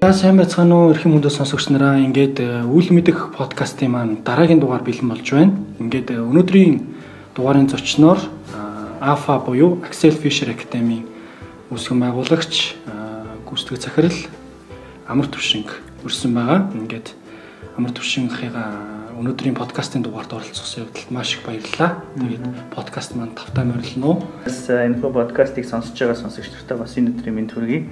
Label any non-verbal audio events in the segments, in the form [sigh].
За сайн байцгаана уу эрхэм хүндээ сонсогч нараа ингээд үйл мэдэх подкастын маань дараагийн дугаар бэлэн болж байна. Ингээд өнөөдрийн дугаарын зочноор AFA буюу Axel Fisher Academy үүсгэн байгуулагч гүйцэтгэх захирал Амар Төвшинг өрсөн байгаа. Ингээд Амар Төвшинхийгаа өнөөдрийн подкастын дугаард оролцсон явдалд маш их баярлалаа. Тэгээд подкаст маань тавтай морилно уу? Энэ подкастыг сонсож байгаа сонсогч нартай бас энэ өдрийн мэнд хүргэе.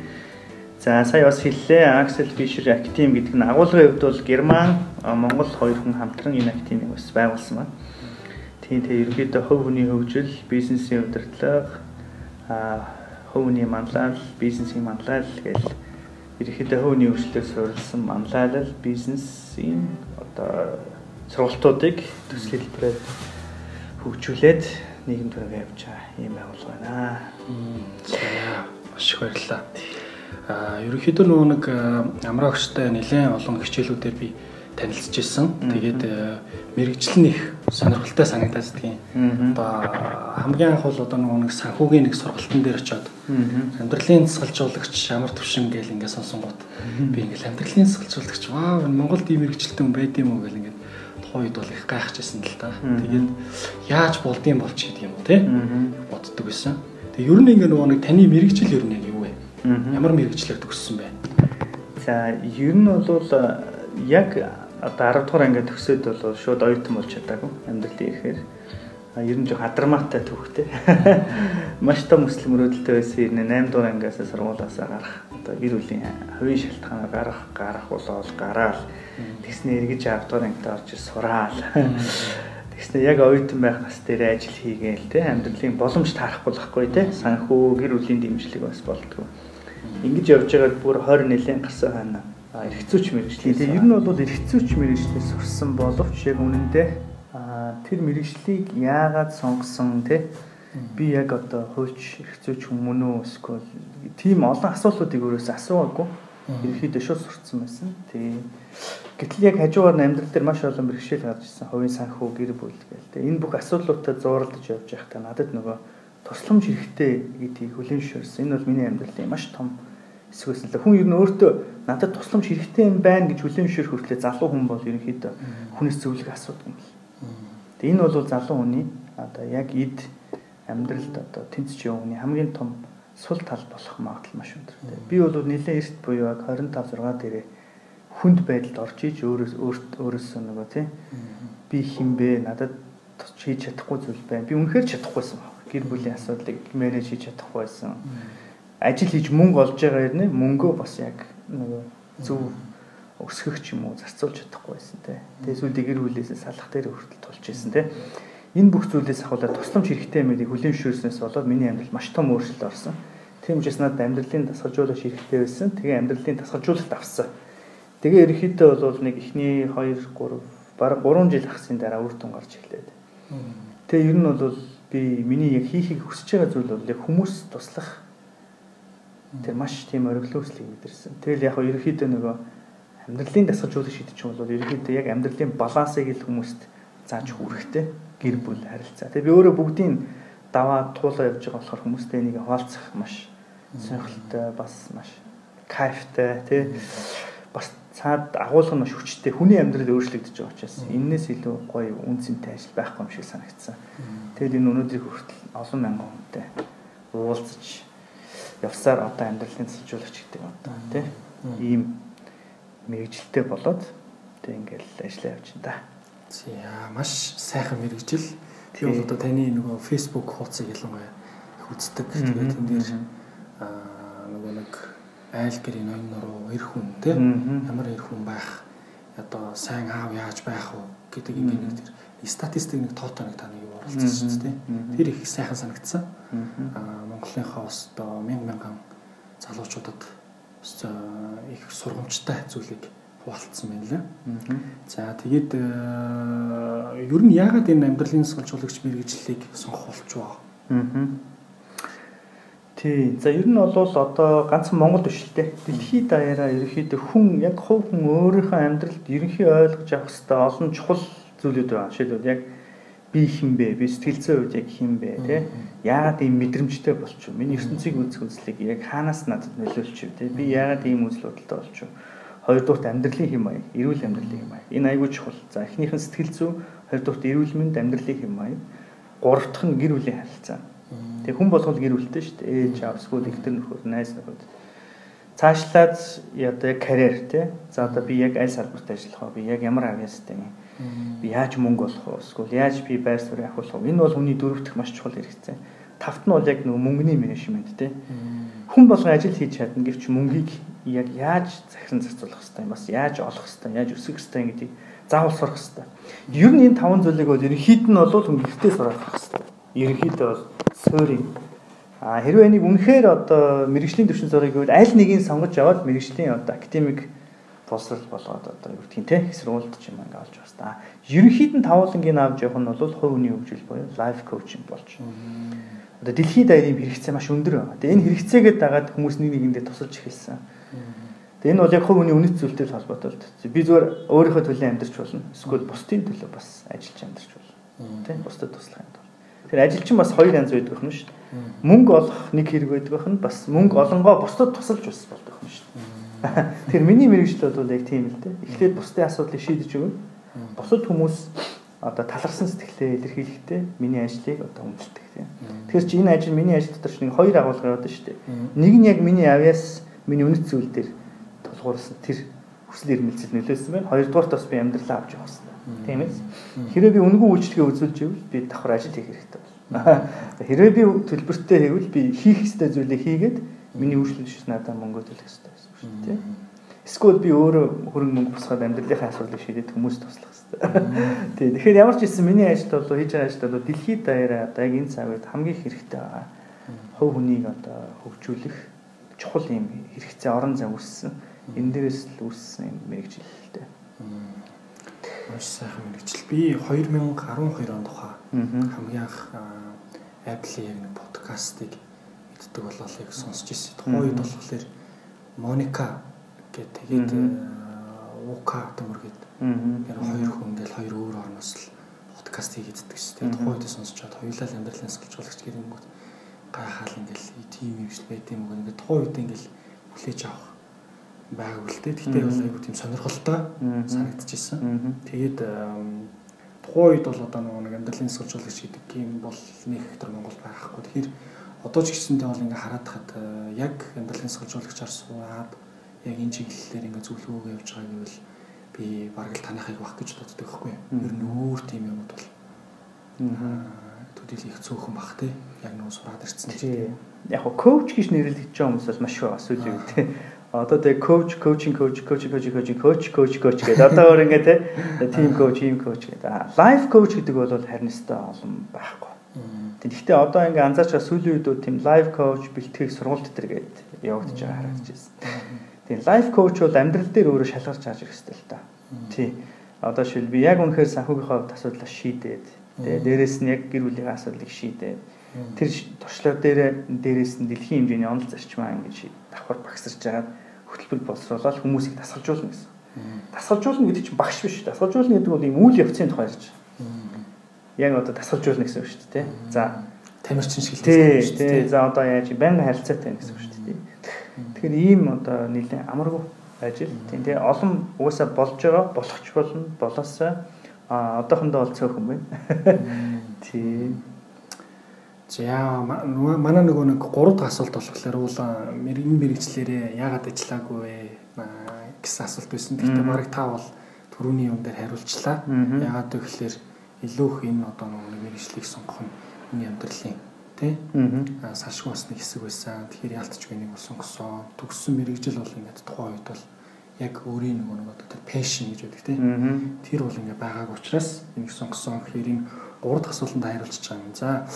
За сая бас хэллээ Axel Fisher Academy гэдэг нь агуулгын хувьд бол Герман, Монгол хоёр хүн хамтран энэ академиг бас байгуулсан байна. Тийм тэгээ ерөнхийдөө хөв хүний хөгжил, бизнесийн удирдлага, а хөв хүний манлайлал, бизнесийн манлайлал гэл ерөнхийдөө хөв хүний хөгжлөөр суурилсан манлайлал, бизнесийн одоо сургалтуудыг төсөл хэлбэрээр хөгжүүлээд нийгэм төрөг явж байгаа юм байгуулга байна. За маш их баярлалаа. А ерөнхийдөө нөгөө нэг амраагчтай нэлээд олон хичээлүүдээр би танилцж ирсэн. Тэгээд мэрэгжил нь их сонирхолтой санагдаад тийм. Одоо хамгийн анх бол одоо нөгөө нэг санхүүгийн нэг сургалтын дээр очиод амьдралын засгалжуулагч ямар төвшин гэл ингээд сонсонгууд би ингээд амьдралын засгалжуулагч энэ Монголд ийм мэрэгжилтэй хүн байд юм уу гэл ингээд тухайн үед бол их гайхажсэн л та. Тэгээд яаж болдсон болч гэдэг юм уу те боддог байсан. Тэгээд ер нь ингээд нөгөө нэг таны мэрэгжил ер нь яг? Ямар мэрэгчлэр төгссөн бэ? За ер нь бол яг одоо 10 дугаар ангид төгсөөд бол шууд оюутан болж чадаагүй амьдралын ихээр ер нь жоо хадармаатай төвхтэй. [laughs] Маш том өсөл мөрөөдөлтэй байсан юм 8 дугаар ангиас сургуулаасаа гарах одоо гэр бүлийн хувийн шалтгаанаар гарах гарах болоод гараал тэгснэ эргэж 10 дугаар ангид орж сураал. [laughs] Тэгснэ яг оюутан байх нас дээр ажил хийгээл те амьдралын боломж таарахгүй байхгүй те санхүү гэр бүлийн дэмжлэг бас болдгоо. Ингэж явж байгаад бүр 20 нэлийн гарсан хана эргэцүүч мэрэгчлээ. Тэгээ ер нь бол эргэцүүч мэрэгчлээс сурсан боловч яг үнэндээ тэр мэрэгчлийг яагаад сонгосон те? Би яг одоо хууч эргэцүүч хүмүүн үү эсвэл тийм олон асуултуудыг өөрөөсөө асуугаагүй. Ерөөхдөө шууд сурцсан байсан. Тэгээ гэтэл яг хажуугаар амьдрал дээр маш олон бэрхшээл гарч ирсэн. Хувийн санхүү гэр бүл гээл те энэ бүх асуудлуудад зууралдаж явж байхдаа надад нөгөө тусламж хэрэгтэй гэдгийг хүлээн зөвшөөрсөн. Энэ бол миний амьдралын маш том эсвэл хүн ер нь өөртөө надад тусламж хэрэгтэй юм байна гэж хүлээн зөвшөөрөх хүртлээр залуу хүн бол ерөнхийдөө хүнээс зөвлөх асуудаг юм л. Тэгээ энэ бол залуу хүний одоо яг эд амьдралд одоо явах хүний хамгийн том сул тал болох магадлал маш өндөр. Би бол нэлээд эрт буюу 25 6 дээрээ хүнд байдалд орж иж өөрөөс өөрөөсөө нөгөө тий би хинбэ надад хийж чадахгүй зүйл байна. Би үнэхээр чадахгүйсэн баг. Гэр бүлийн асуудлыг менеж хийж чадахгүйсэн. Mm -hmm ажил хийж мөнгө олж байгаа юм мөнгөө бас яг нөгөө зөв өсгөх ч юм уу зарцуулж чадахгүй байсан те. Тэгээ сүүл дэгэр хүлээсээ салах дээр хүртэл тулж исэн те. Энэ бүх зүйлээс ахуулаад тусламж хэрэгтэй юмыг хүлээн зөвшөөрснөөс болоод миний амьдрал маш том өөрчлөлт орсон. Тийм учраас надад амьдралын дасгалжуулагч хэрэгтэй байсан. Тэгээ амьдралын дасгалжуулагт авсан. Тэгээ ерөнхийдөө бол нэг эхний 2 3 бараг 3 жил ахсын дараа үр дүн гарч эхлээд. Тэгээ ер нь бол би миний яг хийхийг хүсэж байгаа зүйл бол яг хүмүүс туслах Тэр маш тийм ориглоослыг мэдэрсэн. Тэгэл яг ерөөхдөө нөгөө амьдралын дасгалжуулах шийдэж бол ерөөхдөө яг амьдралын балансыг л хүмүүст зааж хүрхтэй гэр бүл харилцаа. Тэгээ би өөрөө бүгдийн даваа туулаа явж байгаа болохоор хүмүүстэй энийг хаалцах маш сонирхолтой бас маш кайфтай тий бас цаад агуулга маш хүчтэй хүний амьдрал өөрчлөгдөж байгаа учраас энээс илүү гоё үнцэнтэй ажил байхгүй юм шиг санагдсан. Тэгэл энэ өнөөдрийг хүртэл олон мянган хүнтэй уулзаж явсаар одоо амьдралын цэцжуулагч гэдэг одоо тий ийм мэрэгжилтэй болоод тэг ингээл ажиллаа явчихна да. За маш сайхан мэрэгжил. Тэгээд одоо таны нөгөө Facebook хуудсыг ялангуяа их үздэг. Тэгээд энэ дээр аа нөгөө нэг айл гэрийн ноён нуруу эр хүн те ямар эр хүн байх? Одоо сайн аав яаж байх вэ? гэдэг ингээд нэг тэр статистик нэг тоотой нэг таны юу оролцсон шүү дээ. Тэр их сайхан санагдсан. Аа Монголынхаа бас одоо мянган мянган залуучуудад их сургамжтай зүйлийг хуваалцсан байна лээ. За тэгээд ер нь яагаад энэ амьдралын сургуулагч мэрэгжлийг сонгох байгаа? Тий. За ер нь бол одоо ганцхан Монгол биш л дээ. Дэлхийд даяараа ерөөхдөө хүн яг хувь хүн өөрийнхөө амьдралд ерөнхий ойлгож авах хэвээр олон чухал зүйлүүд байгаа. Жишээлбэл яг би хинбэ? Би сэтгэл зүйн үед яг хинбэ те? Яагаад ийм мэдрэмжтэй болчих вэ? Миний ертөнцийг үзэх үзлийг яг хаанаас надад нөлөөлчих вэ? Би яагаад ийм үзэл бодолтой болчих вэ? Хоёрдуурт амьдралын хэм маяг, эрүүл амьдралын хэм маяг. Энэ айгүй чухал. За эхнийх нь сэтгэл зүй, хоёрдуурт эрүүл мэнд амьдралын хэм маяг. Гурав дахь нь гэр бүлийн харилцаа. Тэг хүн болгол гэр бүлтэй шүү дээ. Ээж эсвэл ихтер нөхөр, найз нөхөд. Цаашлаад одоо яг карьер те за одоо би яг аль салбарт ажиллах вэ? Би яг ямар авьяастай юм? Би яаж мөнгө олох вэ? Эсвэл яаж би байр суурь ахиулах вэ? Энэ бол хүний дөрөвдөх маш чухал хэрэгцээ. Тавт нь бол яг нөгөө мөнгөний менежмент те хүн болгон ажил хийж чадна гэвч мөнгийг яг яаж захиран зарцуулах хэвээр юм? Бас яаж олох хэвээр яаж өсгөх хэвээр гэдгийг заавал сурах хэвээр ер нь энэ таван зүйлийг бол ерөнхийд нь бол хүн гэртээ сурах хэвээр ерөнхийдөө бол суурийн А хэрвээ энийг үнэхээр одоо мэрэгжлийн төвшин зорыг гэвэл аль нэгийг сонгож аваад мэрэгжлийн одоо академик тусрал болгоод одоо юу гэдгийг те сургуульд ч юм ингээ олж байна. Ерөнхийд нь тавуулангийн авч явах нь бол хувь хүний хөгжил буюу лайф коучинг болж. Одоо дэлхийд даяарын хэрэгцээ маш өндөр байна. Тэгээ энэ хэрэгцээгээд дагаад хүмүүс нэг нэгэндээ тусалж эхэлсэн. Тэгээ энэ бол яг хувь хүний үнэт зүйлтэй холбоотой л. Би зүгээр өөрийнхөө төлөө амьдарч болно. Эсвэл бусдын төлөө бас ажиллаж амьдарч болно. Тэ бусдад туслах юм. Тэр ажилчин бас хоёр янз байдаг юм шүү дээ Мөнгө олох нэг хэрэг байдаг нь бас мөнгө олонгоо бусдад тусалж бас болдог юм шүү дээ. Тэр миний мэрэгжил бол яг тийм л дээ. Эхлээд бусдын асуудлыг шийдэж өгнө. Бусад хүмүүс одоо таларсан сэтгэлээ илэрхийлэхдээ миний ажлыг одоо хүндэлдэг тийм. Тэгэхээр чи энэ ажил миний ажил дотор ч нэг хоёр агуулга яваад шүү дээ. Нэг нь яг миний авьяас миний үнэт зүйл дээр тулгуурсан тэр хүсэл эрмэлзэл нөлөөсөн байна. Хоёрдугаарт бас би амьдралаа авч явах. Тийм ээ. Хэрэв би үнэгүй үйлчлэгээ үзүүлж ивэл би давхар ажил хийх хэрэгтэй. [laughs] Хэрвээ би төлбөртэй хийвэл би хийх ёстой зүйлээ хийгээд миний үйлчлэл биш надад мөнгө төлөх ёстой байсан шүү дээ. Эсвэл би өөрөө хөрөнгө мөнгө босгоод амьдралынхаа асуудлыг шийдээд хүмүүст туслах ёстой. [laughs] Тийм. Тэгэхээр ямар ч хэлсэн миний ажилд бол хийж байгаа ажилд бол дэлхийд даяараа одоо яг энэ цаг үед хамгийн хэрэгтэй байгаа. Хувь хүнийг одоо хөгжүүлэх чухал юм хэрэгцээ орон зай үүссэн. Энэ дээрээс л үүссэн юм мэрэгжилтэй. Маш сайхан мэрэгжил. Би 2012 онд хаа хамгийн анх Apple-ийн яг нэг подкастыг мэддэг болоо яг сонсч ирсэн. Тухайн үед болохоор Моника гэдэг тэгээд Ука төмөр гэдэг яг хоёр хүн ингээл хоёр өөр орноос л подкаст хийгээд шүү дээ. Тухайн үед сонсчод хоёулаа амьдралын сэлжуулагч гэрэнгүүт гайхаал ингээл тийм юм шиг байт юм уу. Ингээд тухайн үед ингээл хүлээж авах байгааг үлдээ. Тэгтээ бол айгу тийм сонирхолтой санагдчихсэн. Тэгээд тухайн үед бол одоо нэг амьдралын сурчлагч гэдэг юм бол нэг хэктар Монгол байхгүй. Тэгэхээр одоо ч гэсэндээ бол ингээ хараад хад яг амьдралын сурчлагчаар суугаад яг энэ чиглэлээр ингээ зөвлөгөөгөө явж байгаа гэвэл би бараг л танахыг баг гэж боддог байхгүй. Ер нь өөр тийм юмуд бол төдийл их цөөхөн бах те. Яг нөө сураад ирсэн чинь. Яг коуч гэж нэрлэж байгаа хүмүүс бас маш их бас үгүй те Одоо тэгээ коуч, коучинг коуч, коуч, коуч, коуч, коуч, коуч, коуч гэдэг. Одоо өөр ингээ те тим коуч, ийм коуч гэдэг. Лайф коуч гэдэг бол харин өстой олон байхгүй. Тэгэхдээ одоо ингээ анзаарчаа сүүлийн үед тийм лайф коуч бэлтгэх сургалт төр гээд явагдаж байгаа харагдаж байна. Тийм лайф коуч бол амьдрал дээр өөрөө шалгарч хааж ирэх хэрэгтэй л та. Тий. Одоо шил би яг үнэхээр санхүүгийнхаа асуудлаа шийдээд тэгээ дээрэс нь яг гэр бүлийн асуудлыг шийдээд тэр туршлага дээр дээрэс нь дэлхийн хэмжээний онол зарчмаа ингэж давхар багсарч жагаад хөтөлбөр боловсруулаад хүмүүсийг дасгалжуулна гэсэн. Дасгалжуулна гэдэг чинь багш биш. Дасгалжуулна гэдэг бол ийм үйл явцын тухай ярьж байна. Яг одоо дасгалжуулна гэсэн үг шүү дээ. За тамирчин шиг л тийм шүү дээ. За одоо яаж байнга харилцаатай гэсэн үг шүү дээ. Тэгэхээр ийм одоо нэлээд амаргүй ажил. Тийм тэгээ олон угаасаа болж байгаа, болох ч болно, болоосаа а одоохондоо бол цөөхөн байна. [laughs] Тийм. За манай нөгөө нэг гурав дахь асуулт болохоор уул энэ мэрэгчлэрээ яагаад ажиллаагүй вэ гэсэн асуулт байсан. Гэхдээ бараг та бол түрүүний юм дээр хариулчлаа. Яагаад вэ гэхээр илүү их энэ одоо нөгөө мэрэгчлийг сонгох нь энэ амьдралын тий салшгүй бас нэг хэсэг байсан. Тэгэхээр ялтчгүй нэг сонгосон. Төгссөн мэрэгжил бол ингээд тухайн үед бол яг өөрийн нөгөө нэг одоо passion гэж байдаг тий. Тэр бол ингээд байгааг учраас энийг сонгосон. Тэгэхээр энэ гурав дахь асуултанд хариулчих юм. За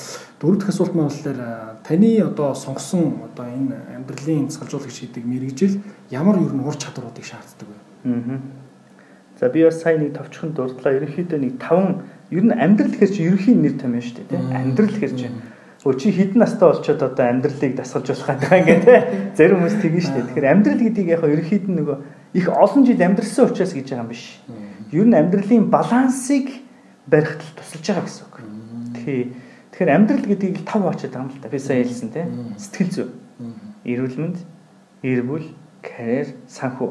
дөрөв дэх асуулт маань болохоор таны одоо сонгосон одоо энэ амьдралын цалжуулагч хийдэг мэрэгжил ямар ер нь ур чадваруудыг шаарддаг вэ? Аа. За би бас сайн нэг товчхон дурдлаа. Ерөнхийдөө нэг таван ер нь амьдрал гэхэр чи ерөнхийн нэр том юм шүү дээ, тийм. Амьдрал гэхэр чи Өө чи хідэн настай болчоод одоо амьдралыг дасгалжуулах гэдэг ингээ тий. Зарим хүмүүс тэгнэ шүү дээ. Тэгэхээр амьдрал гэдгийг яг ерөнхийд нь нөгөө их олон жил амьдрсан учраас гэж байгаа юм биш. Ер нь амьдралын балансыг барихад тусалж байгаа гэсэн үг. Тэгэхээр тэгэхээр амьдрал гэдгийг тав очоод байгаа юм л та. Би сая хэлсэн те. Сэтгэл зүй. Эрүүл мэнд, эр бүл, карьер, санхүү.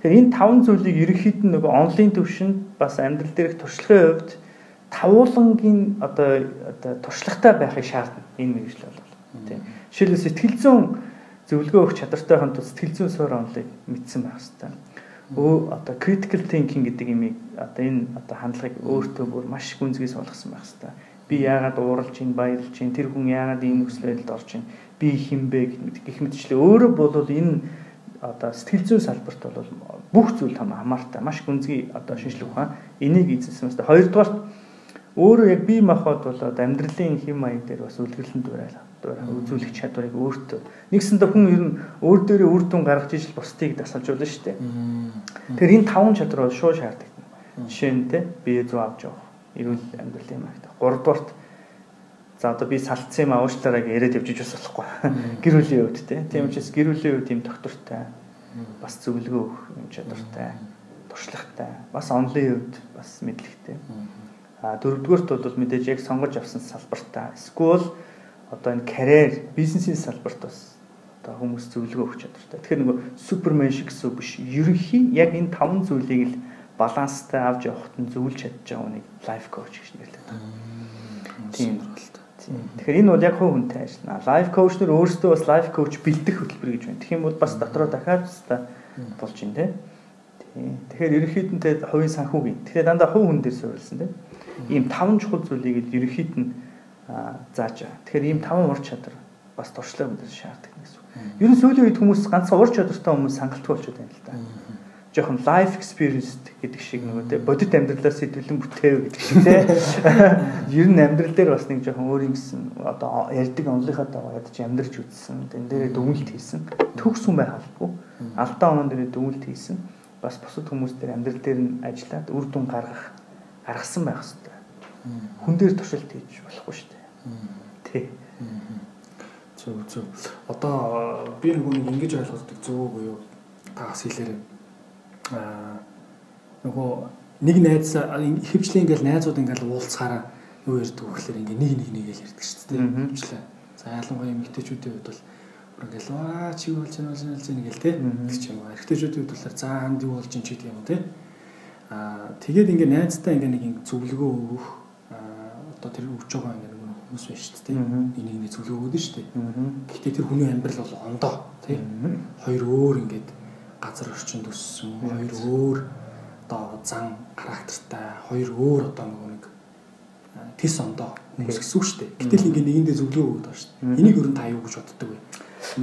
Тэгэхээр энэ таван зүйлийг ерөнхийд нь нөгөө онлайн төвшөнд бас амьдрал дээрх туршлагын хувьд тавуулангийн одоо одоо туршлагатай байхыг шаардна энэ мэрэгжил бол. Тийм. Жишээлбэл сэтгэл зүйн зөвлөгөө өгөх чадвартай хан тус сэтгэл зүйн суур онлыг мэдсэн байх хэрэгтэй. Одоо critical thinking гэдэг имийг одоо энэ одоо хандлагыг өөртөө бүр маш гүнзгий суулгасан байх хэрэгтэй. Би яагаад ууралж ийн баярлж ийн тэр хүн яагаад ийм нөхцөл байдалд орж ийн би хинбэ гэх мэтчлээ өөрөө бол энэ одоо сэтгэл зүйн салбарт бол бүх зүйл том хамаартай маш гүнзгий одоо шинжилгээ ухаан энийг эзэлсэн байна. Хоёрдугаар өөрөө яг бие махбод бол амьдралын хэм маяг дээр бас үлгэрлэн дуурайлаа үзүүлэх чадварыг өөртөө. Нэгсэндээ хүн ер нь өөр дээрээ үр дүн гаргаж ижил бусдыг дасгалжуулна шүү дээ. Тэгэхээр энэ таван чадвар бол шууд шаардлагатай. Жишээ нь те бие зүү авч явах, эрүүл амьдрал юм аа. Гуравдугаарт за одоо би салцсан юм уушлаараа яриад явж иж бас болохгүй. Гэр бүлийн хувьд. Тийм учраас гэр бүлийн хувьд юм доктортай бас зөвлөгөө өгөх юм чадвартай, туршлагатай, бас онлын хувьд бас мэдлэгтэй. А дөрөвдүгээрт бол мэдээж яг сонгож авсан салбартаа. Эсвэл одоо энэ карьер, бизнесийн салбарт бас одоо хүмүүс зөвлөгөө өгч чадвартай. Тэгэхээр нөгөө супермен шиг гэсэн үг биш. Ерөнхий яг энэ таван зүйлийг л баланстай авч явахт нь зөвлөж чадж байгаа хүнийг лайф коуч гэж нэрлэдэг. Тийм Тийм. Тэгэхээр энэ бол яг хувь хүнтэй ажиллана. Лайф коуч нар өөрсдөө бас лайф коуч бэлдэх хөтөлбөр гэж байна. Тэгэх юм бол бас дотроо дахиад та болж те. Тийм. Тэгэхээр ерөнхийд нь те хувийн санхүүгийн. Тэгэхээр дандаа хувь хүн дээр суурилсан те ийм таван чухал зүйлийг ерөнхийд нь зааж байгаа. Тэгэхээр ийм таван ур чадвар бас туршлага мэдээс шаарддаг гэсэн үг. Ер нь сүүлийн үед хүмүүс ганцхан ур чадвартай хүмүүс сангалтгүй болчиход байна л да. Жохон life experience гэдэг шиг нөгөө те бодит амьдралаас сэтгэлэн бүтээв гэдэг [laughs] шиг те. Ер нь амьдрал дээр бас нэг жохон өөр юм гэсэн одоо ярьдаг онлынхаа дагуу ядаж амьдрч үзсэн. Тэн дээрээ дүгнэлт хийсэн. Төгс хүн байх албагүй. Алдаа онон дээрээ дүгнэлт хийсэн. Бас бусад хүмүүс дээр амьдрал дээр нь ажиллаад үр дүн гаргах гаргасан байх хэрэгтэй хүн дээр туршилт хийж болохгүй шүү дээ. Тий. Зөв зөв. Одоо би нэг нэг ингэж ойлгодог зөв буюу та бас хэлээрэй. Аа нөгөө нэг найз хөвчлээ ингээл найзууд ингээл уулзахаараа юу ярьдаг вэ гэхээр ингээ нэг нэг нэгээл ярьдаг шүү дээ. Хөвчлээ. За ялангуяа эмэгтэйчүүдийн хувьд бол ингээл аа чи юу болж байна болж байна ингээл те. Тэг ч юм уу. Эрэгтэйчүүдийн хувьд бол за ханд юу болж чинь ч гэдэг юм те. Аа тэгээд ингээ найзтай ингээ нэг зөвлөгөө өгөх одоо тэр өвч байгаа ингээ хүмүүс байна шүү дээ. Энийг нэг зөвлөгөө өгдөн шүү дээ. Гэхдээ тэр хүний амьдрал бол ондоо тий. Хоёр өөр ингээд газар орчинд өссөн, хоёр өөр одоо зан характертай, хоёр өөр одоо нэг тис ондоо хүмүүс гэсэн үг шүү дээ. Гэтэл ингээ нэгэндээ зөвлөгөө өгдөг шүү дээ. Энийг өрн та юу гэж боддог вэ?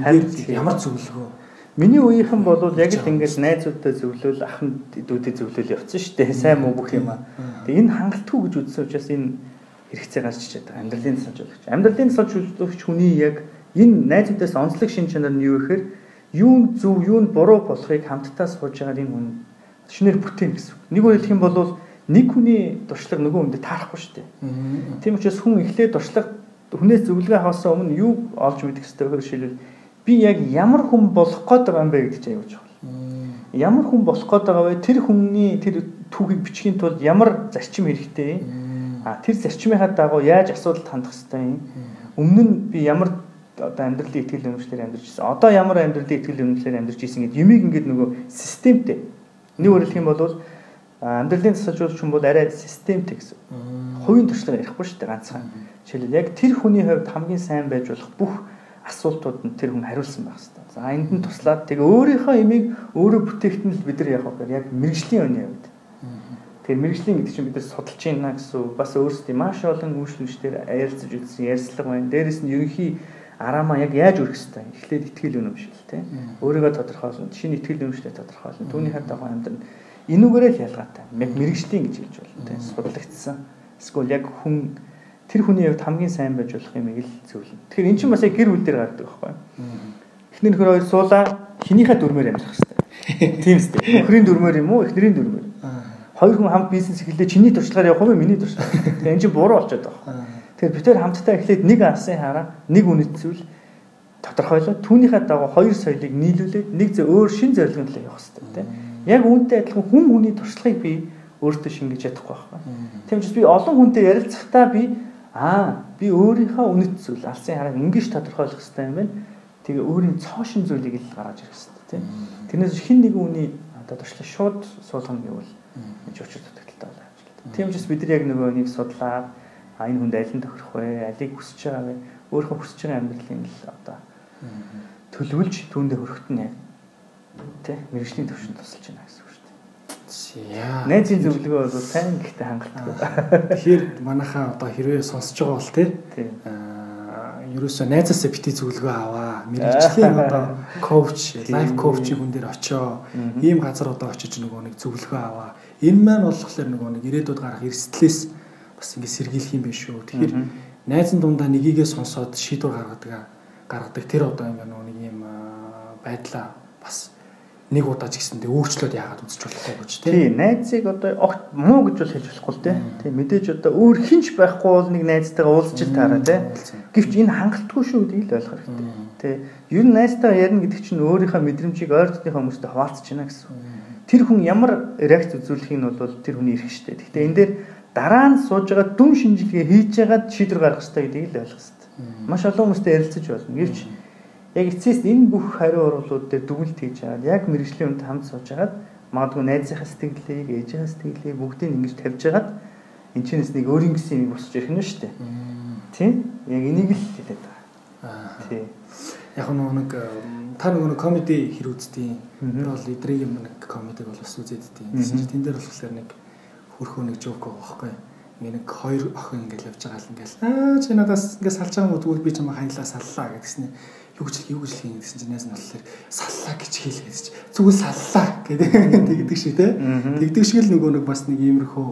Харин ямар зөвлөгөө Миний үеийнхэн бол яг л ингээд найзуудтай зөвлөл, ахын дүүдэд зөвлөл явцсан шүү дээ. Сайн муу бүх юм аа. Тэгээ энэ хангалтгүй гэж үзсэн учраас энэ хэрэгцээ гарч ичээд байгаа. Амьдралын тасалж жуулгч. Амьдралын тасалж жуулгч хүний яг энэ найзуудаас онцлог шин чанар нь юу гэхээр юу зөв, юу буруу болохыг хамтдаа сууж байгаа энэ хүн шинээр бүтээн гэсэн. Нэг үгээр хэлэх юм бол нэг хүний туршлага нөгөө хүндэд таарахгүй шүү дээ. Тийм учраас хүн эхлээд туршлага хүнээс зөвлөгөө авахсан өмнө юу олж мэдэх хэрэгтэй вэ жишээлбэл би яг ямар хүн болох гээд байгаа юм бэ гэдэг чинь аюулж байгаа. Ямар хүн болох гээд байгаа вэ? Тэр хүний тэр түүхийг бичихийн тулд ямар зарчим хэрэгтэй? А тэр зарчмынхаа дагуу яаж асуудалд хандах хэвтэй юм. Өмнө нь би ямар одоо амьдралын ихтгэл өнөмшлөөр амьдарч ирсэн. Одоо ямар амьдралын ихтгэл өнөмшлөөр амьдарч ирсэн гэдэг юмыг ингээд нөгөө системтэй. Нэг өөрөлдөх юм бол амьдралын засалжуулагч хүн бол арай системтэй гэсэн. Хувийн туршлага ярихгүй шүү дээ ганцхан. Жишээлбэл яг тэр хүний хувьд хамгийн сайн байж болох бүх асуултууд нь тэр хүн хариулсан байх хэрэгтэй. За энд нь туслаад тэгээ өөрийнхөө имийг өөрөө бүтээхтэн л бид нар яг яг мэрэгжлийн өний хувьд Тэгэхээр мэрэгжлийн гэдэг чинь бид нар судалж байна гэсэн бас өөрсдөө маш олон үйлчлэгчдээр ярилцаж үзсэн ярьцлага байна. Дээрээс нь ерөнхий араамаа яг яаж өрөх хэвтэй. Эхлээд ихтгэл үнэмшил тий. Өөрийгөө тодорхойлно. Шинэ ихтгэл үнэмшлээ тодорхойлно. Түүний хад дагуу амьдрал энүүгээрээ л ялгаатай. Яг мэрэгжлийн гэж хэлж болно тий. Судлагдсан. Эсвэл яг хүн тэр хүний хувьд хамгийн сайн байж болох юмыг л зөвлөнө. Тэгэхээр эн чинь бас яг гэр бүл дээр гардаг байхгүй. Эхнэр нөхөр хоёр суулаа хинийхээ дүрмээр амьдрах хэрэгтэй. [laughs] Тийм үстэй. Нөхрийн дүрмээр юм уу? Эхнэрийн дүрмээр хоёр хүн хамт бизнес эхлэхдээ чиний туршлагаар явах юм миний туршлага. Тэгээ энэ чинь буруу болчиход байгаа. Тэгэхээр бид тээр хамтдаа эхлээд нэг алсын хараа нэг үнэт зүйл тодорхойлоод түүнийхээ дагуу хоёр соёлыг нийлүүлээд нэг зэ өөр шин зорилгын төлөө явах хэрэгтэй тийм. Яг үүнтэй адилхан хүн хүний туршлагыг би өөртөө шингээж чадахгүй байхгүй. Учраас би олон хүнтэй ярилцахдаа би аа би өөрийнхөө үнэт зүйл алсын хараа ингэж тодорхойлох хэрэгтэй юм байна. Тэгээ өөрийн цоошин зүйлийг л гаргаж ирэх хэрэгтэй тийм. Тэрнээс хин нэгэн үний одоо туршлага шууд суулгана гэвэл гэж өчр дутагдaltaй байна ажиглаад. Тийм учраас бид нар яг нөгөө нэг судлаад а энэ хүнд аль нь тохирох вэ? Алийг хүсэж байгаа вэ? Өөрөө хүсэж байгаа амьдралын л одоо төлөвлөж түүндээ хүрэхэд нь тий мэрэгжлийн төвшөнд тусалж байна гэсэн Яа. Найзын зөвлөгөө бол сайн гэхдээ хангалттай. Тэгэхээр манайхаа одоо хэрвээ сонсож байгаа бол тий. Ерөөсөө найзаасаа бити зөвлөгөө аваа. Мэргэжлийн [laughs] одоо коуч, лайф коучийн хүн дээр очоо. Ийм газар одоо очиж нөгөө нэг зөвлөгөө аваа. Энэ маань болохоор нөгөө нэг ирээдүйд гарах эрсдлээс бас ингэ сэргийлэх юм биш үү. Тэгэхээр найзан дундаа нэгийгээ сонсоод шийдвэр гаргадаг гаргадаг тэр одоо ингэ нөгөө нэг ийм байдлаа бас нэг удаа ч гэсэндээ өөрчлөөд яагаад үзэж болохгүй гэж тийм найзыг одоо огт муу гэж бол хэлж болохгүй л тийм мэдээж одоо өөр хинч байхгүй бол нэг найзтайгаа уулзчих таараа тийм гэвч энэ хангалтгүй шүү гэдгийг л ойлгох хэрэгтэй. Тийм ер нь найзтайгаа ярина гэдэг чинь өөрийнхөө мэдрэмжийг ойр дотны хүмүүстэй хуваалцаж байна гэсэн тэр хүн ямар реакц үзүүлэх нь бол тэр хүний эрх шүү дээ гэхдээ энэ дээр дараа нь сууж байгаа дүн шинжилгээ хийж ягаад шийдвэр гаргах хэрэгтэй гэдгийг л ойлгох хэрэгтэй маш олон хүмүүстэй ярилцаж болно гэвч яг эцэст энэ бүх хариу оруулууд дээр дүгнэлт хийж аваад яг мэрэгжлийн хүнд хамт сууж агаад магадгүй найзынхаа сэтгэлийг, ээжийнхаа сэтгэлийг бүгдийг ингэж тавьж агаад энэ чинээс нэг өөрийн гэсэн юм босч ирэх нь шүү дээ. Тийм? Яг энийг л хэлээд байгаа. Аа. Тийм. Яг нэг та нөгөө нэг комеди хэр үзтiin. Тэр бол эдрийн юм нэг комедиг бол бас үзээдтiin. Гэсэн чинь тэн дээр болохоор нэг хөрхөө нэг жоок байхгүй. Ингээ нэг хоёр охин ингээл явж байгаа л ингээл аа чи надаас ингээ салж байгаа юм уу тэгвэл би чамаа ханилаа саллаа гэдгснээ юу гэж юу гэж хийн гэсэн чинь найз нь болохоор саллаа гэж хэлэх гэж зүгээр саллаа гэдэг [laughs] тэгдэг шиг те тэгдэг шиг л нөгөө нэг бас нэг иймэрхүү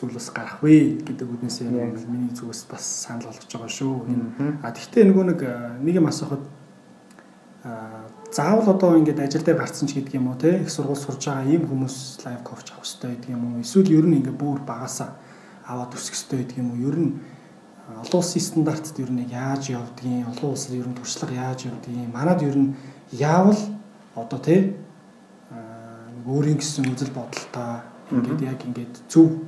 зүйл бас гарах вэ гэдэг үднээс миний зүгээс бас санал болгож байгаа шүү. А тэгвэл нөгөө нэг нэг юм асуухад заавал одоо ингээд ажил дээр гарцсан ч гэдэг юм уу те? Их сургууль сурж байгаа ийм хүмүүс лайв коуч авах хэрэгтэй гэдэг юм уу? Эсвэл ер нь ингээд бүр багасаа аваад өсөх хэрэгтэй гэдэг юм уу? Ер нь олон улсын стандартад ер нь яаж явдгийг, олон улсад ер нь туршлага яаж явдгийг, манад ер нь яавал одоо тий өөрийн гэсэн үзэл бодолтой ингээд яг ингээд зөв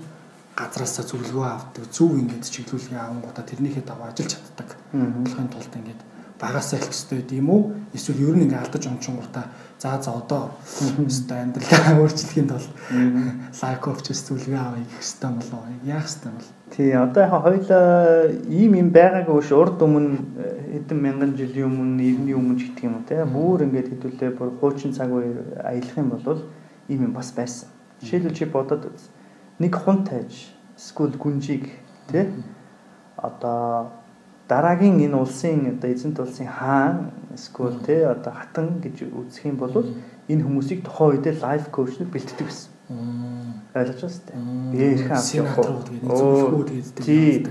газраасаа зөвлөгөө авдаг, зөв ингээд чиглүүлгээ авангуудаа тэрнийхээ дагуу ажиллаж чаддаг. Болохын тулд ингээд багасаа хэлэх хэрэгтэй гэдэг юм уу? Эсвэл ер нь ингээд алдаж ончонгуудаа за за одоо өстой амьдралаа [laughs] өөрчлөхийн тулд лайк овчс зөвлөгөө авъя гэх хэрэгтэй болов? Яах хэрэгтэй бол? Тий, одоо яг хоёлаа ийм юм байгаагүй ш урд өмнө хэдэн мянган жилийн өмнө, 90-ийн өмнө ч гэдэг юм уу те. Бүр ингээд хэдүүлээ бүр хуучин цаг үеэр аялах юм бол ийм юм бас байсан. Жишээлбэл чи бодоод. Нэг хун тайж, эсвэл гүнжиг те. Одоо дараагийн энэ улсын одоо эзэнт улсын хаан эсвэл те одоо хатан гэж үзэх юм бол энэ хүмүүсийг тухайн үедээ лайф коучнууд бэлддэг байсан ойлгож байна тест. Би ирэх амт явах уу? Тий.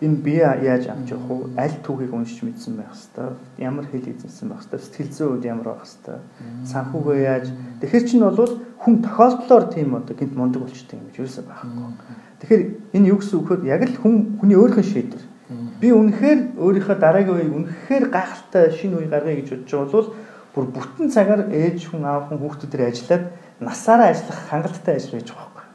Энэ би яаж амж явах уу? Аль түүхийг уншиж мэдсэн байх хэвээр. Ямар хэл эзэмсэн байх хэвээр. Сэтгэл зүйн үед ямар байх хэвээр. Санхүүгөө яаж. Тэгэхээр чинь бол хүн тохиолдлоор тийм одоо гинт мундаг болчтой юм гэж юусэн байхгүй. Тэгэхээр энэ юу гэсэн үг вэ? Яг л хүн хүний өөрийнхөө шийдвэр. Би үнэхээр өөрийнхөө дараагийн үеийг үнэхээр гайхалтай шинэ үе гаргая гэж бодож байгаа бол бүр бүтэн цагаар ээж хүн аав хүн хүүхдүүдээр ажиллаад насаараа ажиллах хангалттай ажил байж байгаа байхгүй.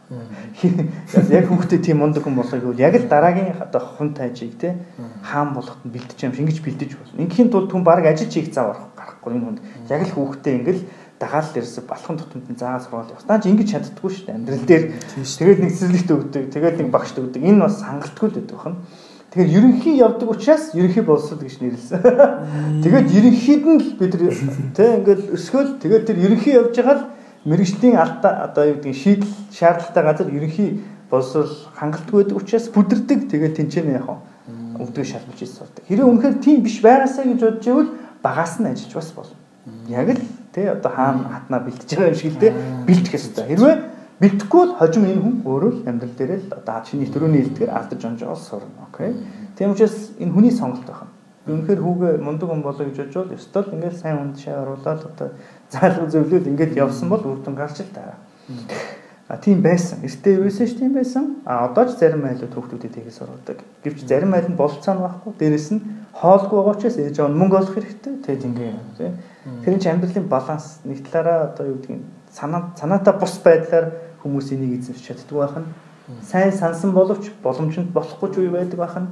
Яг хүүхдээ тийм мундаг хүн болохыг бол яг л дараагийн одоо хүн тайжийг те хаан болоход нь бэлдэж юм шиг ингэж бэлдэж болно. Ингийн тулд хүн баг ажил хийх зав гарахгүй энэ хүнд. Яг л хүүхдээ ингээл дагаал дээрс балхан тутамд нь заа сургууль явах. Таач ингэж чаддггүй шүү дээ. Амьдрал дээр тэгээд нэг цэцэрлэгт өгдөг, тэгээд нэг багшд өгдөг. Энэ бас хангалтгүй л байдаг байна. Тэгэхээр ерөнхий явдаг учраас ерөнхий болсод гэж нэрлсэн. Тэгээд ерөнхийд нь л бид нар тий ингээл өсгөөл тэгээд тэр ерөнхий явж байгаа л мэрэгжлийн алдаа одоо юу гэдэг шийдэл шаардлагатай газар ерөнхий боловсрол хангалтгүй байдаг учраас бүдэрдэг тэгээд тэнцэнэ яг өвдөг шалбарч ийс сурдаг. Хэрэв үнэхээр тийм биш байгаасаа гэж бодож ивэл багаас нь ажиллаж бас болно. Яг л тий одоо хаана хатнаа бэлтэж байгаа юм шиг л тий бэлтэх хэрэгтэй. Хэрвээ бэлтгэхгүй бол хожим энэ хүн өөрөө л амьдрал дээр л одоо чиний төрөний хэлдгээр алдаж онжоос сурна. Окей. Тийм учраас энэ хүний сонголт байна. Үнэхээр хүүгээ мундаг хүн болоо гэж бодвол ёстой л ингээл сайн хүнд шаа оруулаад одоо заалга зөвлөл ингээд явсан бол үр дүн гарч ил таа. А тийм байсан. Эртээ ерөөсөө ч тийм байсан. А одоо ч зарим айлууд хүүхдүүдэд тэгээс сургадаг. Гэвч зарим айл нь болцоо нь байхгүй. Дээрэс нь хоолгүй байгаа учраас ээж аав мөнгө олох хэрэгтэй. Тэгээд ингээ тийм. Тэр чинь амьдралын баланс нэг талаараа одоо юу гэдгийг санаа санаатай бус байдлаар хүмүүс энийг эзэмшиж чаддаг байх нь сайн сансан боловч боломжинд болохгүй ч үе байдаг байх нь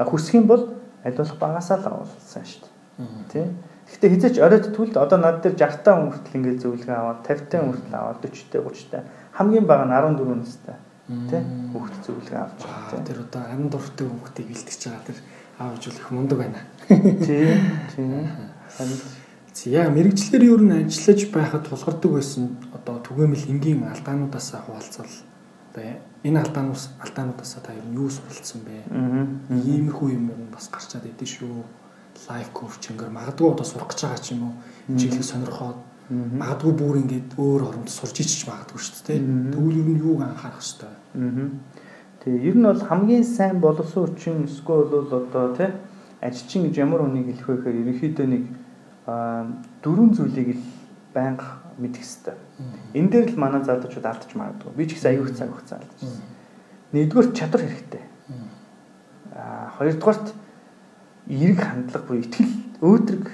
хүсэх юм бол аль болох багасаа л авалсан шүү дээ. Тэ? Гэхдээ хизээч оройттгүй л одоо над дээр 60 та хүртэл ингээд зөвлөгөө аваад 50 та хүртэл аваад 40 та 30 та хамгийн бага нь 14 настай тий хүүхд зөвлөгөө авч байгаа тий. Тэр одоо ан дуртай хүүхдийг бэлтгэж байгаа тэр их мундаг байна. Тий. Тий. Яа мэрэгчлэр ер нь ажиллаж байхад тулгардаг байсан одоо түгээмэл энгийн алдаануудаас хуваалцвал одоо энэ алдаанаас алдаануудаас та ер нь юу суралцсан бэ? Иймэрхүү юм ер нь бас гарч чад идэв шүү. Лайф коучингээр магадгүй одоо сурах гэж байгаа ч юм уу. Чиглэл сонирхоод магадгүй бүр ингээд өөр оронд сурч ичж магадгүй шүү дээ. Тэгвэл ер нь юуг анхаарах хэвээр. Тэгээ ер нь бол хамгийн сайн боловсон хүчин эсвэл бол одоо тий ажилчин гэж ямар үнийг хэлэх вэ гэхээр ерөнхийдөө нэг дөрвөн зүйлийг л байнга мэдэх хэрэгтэй. Энэ дээр л манай залуучууд алдаж магадгүй. Би ч гэсэн аюух цаг хугацаа алдажсэн. Нэгдүгээр чадвар хэрэгтэй. Аа хоёрдугаарт эерэг хандлага буюу итгэл өөдрөг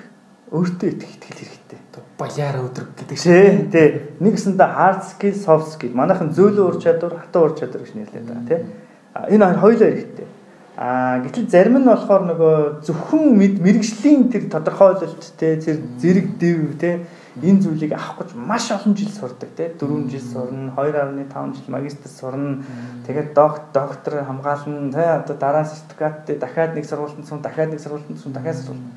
өөртөө итгэх итгэл хэрэгтэй. Баяар өөдрөг гэдэг шиг. Тий. Нэгсэндээ hard skill, soft skill. Манайхан зөөлөн ур чадвар, хатан ур чадвар гэж нэрлэдэг байгаа тий. Энэ хоёулаа хэрэгтэй. Аа гэтэл зарим нь болохоор нөгөө зөвхөн мэрэгжлийн тэр тодорхойлолт тий тэр зэрэг дэв тий энэ зүйлийг авах гэж маш олон жил сурдаг тий 4 жил сурна 2.5 жил магистр сурна тэгээд доктор хамгаална тий одоо дараа сертификаттэй дахиад нэг сургуультанд сум дахиад нэг сургуультанд сум дахиад сургуультанд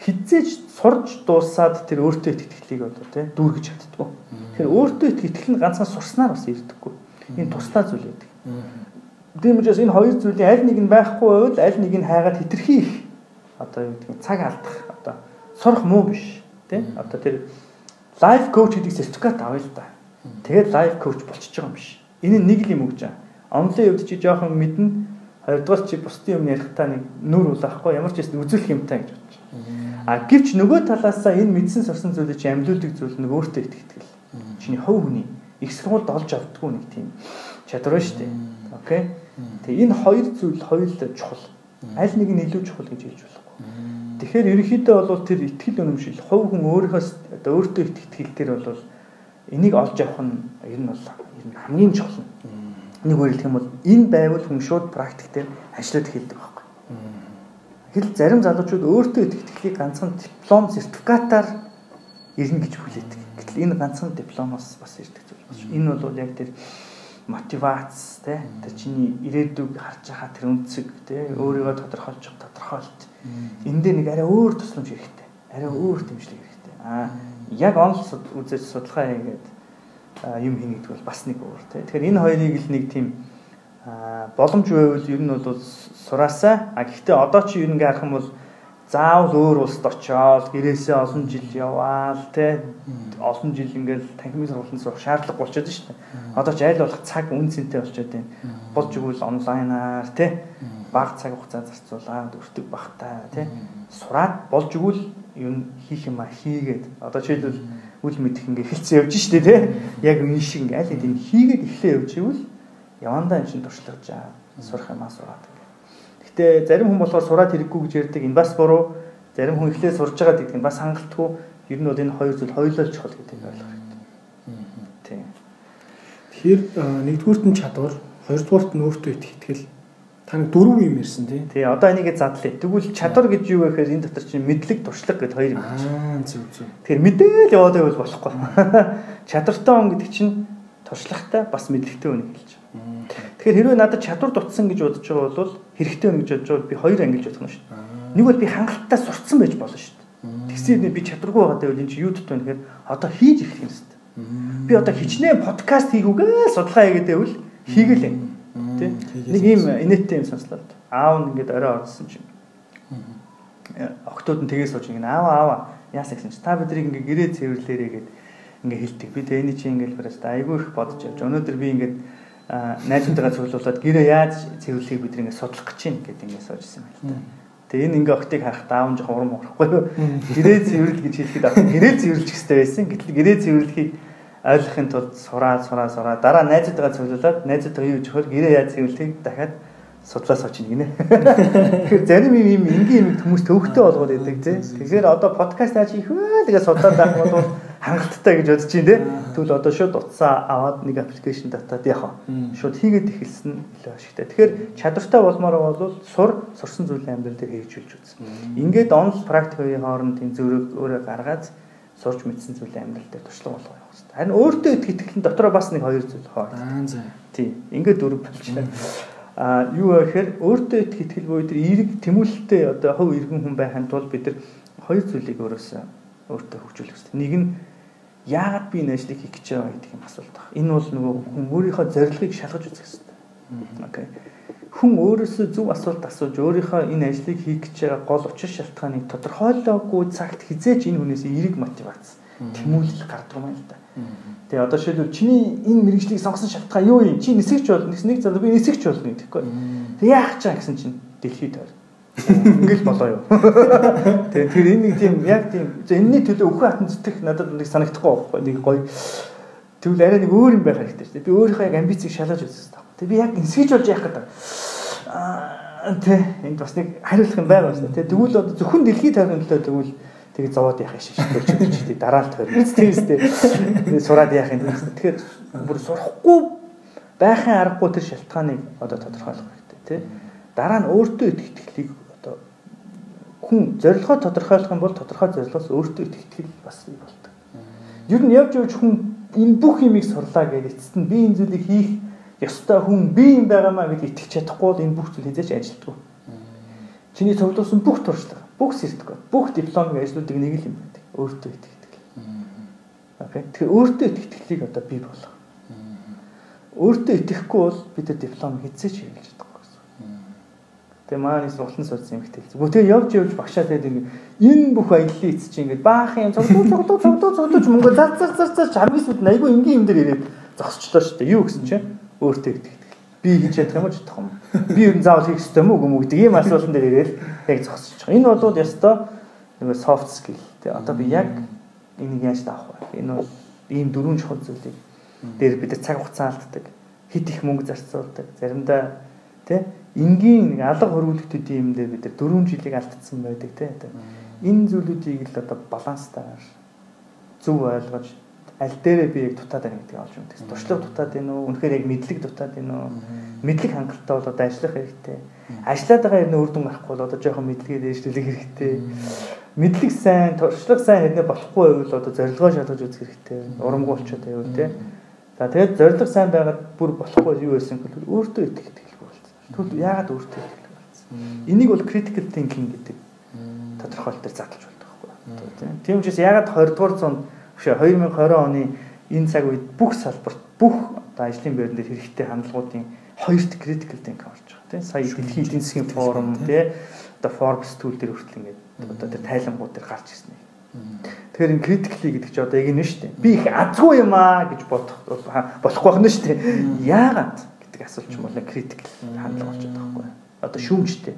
хизээж сурж дуусаад тэр өөртөө итгэлийг одоо тий дүүргэж чаддгүй. Тэгэхээр өөртөө итгэл нь ганцхан сурснаар бас ирдэггүй. Энэ тусдаа зүйл байдаг. Тийм учраас энэ хоёр зүйлийн аль нэг нь байхгүй байвал аль нэг нь хайгаад хитрхи их одоо юу гэдэг цаг алдах одоо сурах муу биш тий одоо тэр лайф коуч гэдэг сертификат авъя л да. Тэгээд лайф коуч болчихж байгаа юм биш. Энэ нэг л юм өгч байгаа. Онлын хувьд чи жоохон мэднэ. Хоёрдугаар чи бусдын юм ярихтаа нэг нүр улаахгүй ямар ч юм үзүүлэх юмтай гэж бодож. А гэвч нөгөө талаасаа энэ мэдсэн сурсан зүйлийг чи амьлуулдаг зүйл нэг өөртөө итгэл. Чиний хувь хүний их сургуульд олж авдаггүй нэг тийм чадвар шүү дээ. Окей. Тэгээ энэ хоёр зүйл хоёулаа чухал. Аль нэг нь илүү чухал гэж хэлж болохгүй. Тэгэхээр ерөнхийдөө бол тэр ихтгэл өнөмшил хувь хүн өөрийнхөө одоо өөртөө итгэл тэр бол энийг олж авах нь ер нь бол ер нь хамгийн чухал. Нэг үгээр хэлэх юм бол энэ байвал хүн шууд практик дээр ажиллаад эхэлдэг байхгүй. Тэгэл зарим залуучууд өөртөө итгэлийг ганцхан диплом сертификатаар ирнэ гэж хүлээдэг. Гэтэл энэ ганцхан дипломоос бас ирдэг зүйл байна. Энэ бол яг тэр мотивац те тэр чиний ирээдүг харж байгаа тэр үнцэг те өөрийгөө тодорхойлж тодорхойлт. Энэ дээр нэг арай өөр тусламж хэрэгтэй. Арай өөр дэмжлэг хэрэгтэй. А яг онл үзэж судалгаа хийгээд юм хийнэ гэдэг бол бас нэг өөр те тэгэхээр энэ хоёрыг л нэг тийм боломж байвал ер нь бол сураасаа а гэхдээ одоо чи ер нь харах юм бол заавал өөр улсад очиод гэрээсээ олон жил яваал те олон жил ингээл танхимын сургалтанд сурах шаардлага болчиход шүү дээ. Одоо ч айл болох цаг үн цэнтэй болчиход байна. Болж игэл онлайнаар те бага цаг хугацаа зарцуулаад өртөг багтаа те сураад болж игэл юм хийх юм а хийгээд. Одоо жишээлбэл үл мэдэх ингээ хэлцэн явж штэ те яг энэ шиг ингээ аль хэдийн хийгээд эхлээ явж ивэл явандаа энэ чинь туршлагаж сурах юм а сураад Гэтэ зарим хүн болохоор сураад хэрэггүй гэж ярьдаг энэ бас буруу. Зарим хүн эхлээ сурж байгаа гэдэг нь бас хангалтгүй. Ер нь бол энэ хоёр зүйл хоёулаа чухал гэдэг ойлгох хэрэгтэй. Тийм. Тэгэхээр нэгдүгüүрт нь чадвар, хоёрдугаарт нь өөртөө итгэл. Та нэг дөрөв юм ярьсан тий. Тий, одоо энийг задлаа. Тэгвэл чадвар гэж юу вэ гэхээр энэ дотор чинь мэдлэг, туршлага гэдэг хоёр юм байна. Аа, зөв зөв. Тэгэхээр мэдээл яваад байвал болохгүй. [laughs] Чадвартай он гэдэг чинь туршлагатай бас мэдлэгтэй үнийг хэлж Тэгэхээр хэрвээ надад чадвар дутсан гэж бодож байгаа бол хэрэгтэй байна гэж бодож байгаа би хоёр ангилж бодох нь шүү дээ. Нэг бол би хангалттай сурцсан байж болно шүү дээ. Тэгсээр би чадваргүй байгаа гэвэл энэ чи юу дут вэ гэхээр одоо хийж эхлэх юм шүү дээ. Би одоо хичнээн подкаст хийгүүгээ судалгаа хийгээд байвал хийгээл юм. Тэ? Нэг ийм инээдтэй юм сонслоо. Аав нь ингээд орой орсон чинь. Октод нь тгээс сууж ингээд аава аава яасан гэсэн чи та бидрийг ингээд гэрээ цэвэрлээрээ гэд ингээд хэлдэг. Би тэний чи ингээд бараас айгүй их бодож явж. Өнөөдөр би ингээд найзуудтайгаа цуглуулад гэрээ яаж цэвэрлэхийг бид ингээд судлах гэж байна гэдэг ингээд суужсэн байл та. Тэгээ энэ ингээ октыг харах даавн жоох урам урахгүй юу? Гэрээ цэвэрлэл гэж хэлэхэд авах гэрээ цэвэрлэх хэрэгтэй байсан. Гэтэл гэрээ цэвэрлэхийг ойлгохын тулд сураа сураа сураа дараа найзуудтайгаа цуглуулад найзуудтайгаа юу жохоор гэрээ яаж цэвэрлэхийг дахиад судлаас очиж гинэ. Тэгэхээр зарим юм энгийн юм хүмүүс төвхтэй болгоод байдаг тий. Тэгэхээр одоо подкаст яаж хийх вэ? Тэгээ судлаад байх бол хангалттай гэж бодож чинь те. Тэгвэл одоо шууд утсаа аваад нэг аппликейшн датаад яах вэ? Шууд хийгээд эхэлсэн илүү ашигтай. Тэгэхээр чадвартай болмоор бол сур сурсан зүйлээ амьдрал дээр хэрэгжүүлж үзнэ. Ингээд онл практикийн хооронд тийм зөрөг өөрөө гаргаад сурч мэдсэн зүйлээ амьдрал дээр туршлага хэрэгтэй. Харин өөртөө итгэл дотроо бас нэг хоёр зүйл хоо. Аа за. Тийм. Ингээд дөрөв болчихлоо. А юу гэхээр өөртөө итгэл буюу тэр эерэг тэмүүлэлтэй одоо хов иргэн хүн байхын тулд бид нар хоёр зүйлийг өөрөөсөө өөртөө хөгжүүлэх хэрэгтэй. Нэг нь яагаад би энэ ажлыг хийх гэж байгаа гэдэг юм асуулт байна. Энэ бол нөгөө хүн өөрийнхөө зорилгыг шалгаж үзэх хэрэгтэй. Окей. Хүн өөрөөсөө зөв асуулт асууж өөрийнхөө энэ ажлыг хийх гэж байгаа гол учир шалтгааныг тодорхойлоогүй цагт хизээч энэ хүнээс эерэг мотивац тэмүүлэл гардаг юм л да. Тэгээ одоо шилбэл чиний энэ мэрэгжлийг сонгосон шалтгаан юу юм? Чи нисгч болно. Нэг зал би нисгч болно гэхгүй. Тэг яах чаа гэсэн чинь дэлхийд тойр Ингээл болоо юу. Тэгээ тэр энэ нэг тийм яг тийм энэний төлөө өхөө хатан зүтгэх надад нэг санагдахгүй байхгүй нэг гоё. Тэгвэл арай нэг өөр юм байх хэрэгтэй шүү дээ. Би өөрийнхөө яг амбицийг шалгаж үзсэн таах. Тэгээ би яг инсгэж болж яах гэдэг. Аа тэ энд бас нэг хариулах юм байгаа шүү дээ. Тэгвэл одоо зөвхөн дэлхийд тойрны төлөө тэгвэл тэгээ зовоод юм шиг шүү дээ. Дараа нь тойрно. Тийм үстэй. Сураад яах юм. Тэгэхээр бүр сурахгүй байхын аргагүй тэр шалтгааныг одоо тодорхойлох хэрэгтэй тий. Дараа нь өөртөө итгэлийг хүн зорилгоо тодорхойлох юм бол тодорхой зорилгоос өөртөө итгэл бас бий болдог. Ер нь явж явж хүн энэ бүх юмыг сурлаа гэж эцэст нь би энэ зүйлийг хийх ёстой хүн би юм байгаамаа гэж итгэж чадахгүй бол энэ бүх зүйл хязгаарч ажилтгүй. Чиний цуглуулсан бүх туршлага, бүх сертификат, бүх дипломын ажлуудыг нэг л юм байдаг. Өөртөө итгэдэг. Окей. Тэгэхээр өөртөө итгэлийг одоо бий болгох. Өөртөө итгэхгүй бол бид диплом хэзээ ч хийлж Тэгээ маань сурталсан сурсан юм ихтэй. Бүгд тэгээ явж явж багшаа тэгээд энэ бүх аяллаа эцэж ингээд баах юм цогдуу цогдуу цогдуу цогдуу мөнгө зар зар зар зар чармис бид айгүй энгийн юм дээр ирээд зогсчлоо шүү дээ. Юу гэсэн чинь өөртөө итгэдэг. Би хийж чадах юм уу чадах юм. Би ер нь заавал хийх ёстой мүү гэмүү гэдэг ийм асуултан дээр ирээд яг байгаа. Энэ бол ёстой нэг soft skill. Тэгээ одоо би яг энийг яаж таах вэ? Энэ бол ийм дөрвөн чухал зүйлийг дээр бид цаг хугацаа алддаг. Хит их мөнгө зарцуулдаг. Заримдаа тий энгийн нэг алга хөрвүүлэгтүүд юм дээр бид нар 4 жилиг алдсан байдаг те. Энэ зүйлүүдийг л одоо баланстаар зөв ойлгож аль дээрээ би яг дутаад байна гэдгийг олж мэдэх. Туршлага дутаад байна уу? Үнэхээр яг мэдлэг дутаад байна уу? Мэдлэг хангалттай бол одоо ажиллах хэрэгтэй. Ажиллаад байгаа юм үр дүн гарахгүй бол одоо жоохон мэдлэгээ дээшлүүлэх хэрэгтэй. Мэдлэг сайн, туршлага сайн хэрнээ болохгүй байвал одоо зорилгоо шалгаж үзэх хэрэгтэй. Урамгүй болчиход байвал те. За тэгээд зорилго сайн байгаад бүр болохгүй юу байсан гэвэл өөртөө итгэдэг Тэгвэл яагаад өөртөө итгэл болсон? Энийг бол critical thinking гэдэг тодорхойлолт төр задлж болдог байхгүй. Тийм учраас яагаад 20 дугаар зуунд биш 2020 оны энэ цаг үед бүх салбарт бүх одоо ажлын байран дээр хэрэгтэй хандлагуудын хоёрт critical thinking орж байгаа тийм сая дэлхийн эдийн засгийн форум тийм одоо Forbes түүл дээр хүртэл ингээд одоо тэр тайлангууд дээр гарч ирсэн юм. Тэгэхээр энэ critically гэдэг чи одоо яг энэ шүү дээ. Би их азгүй юм аа гэж бодох болохгүй байна шүү дээ. Яагаад? Гэдэг асуулт юм бол критикл хандлага болчиход байгаа байхгүй. Одоо шүүмжтэй.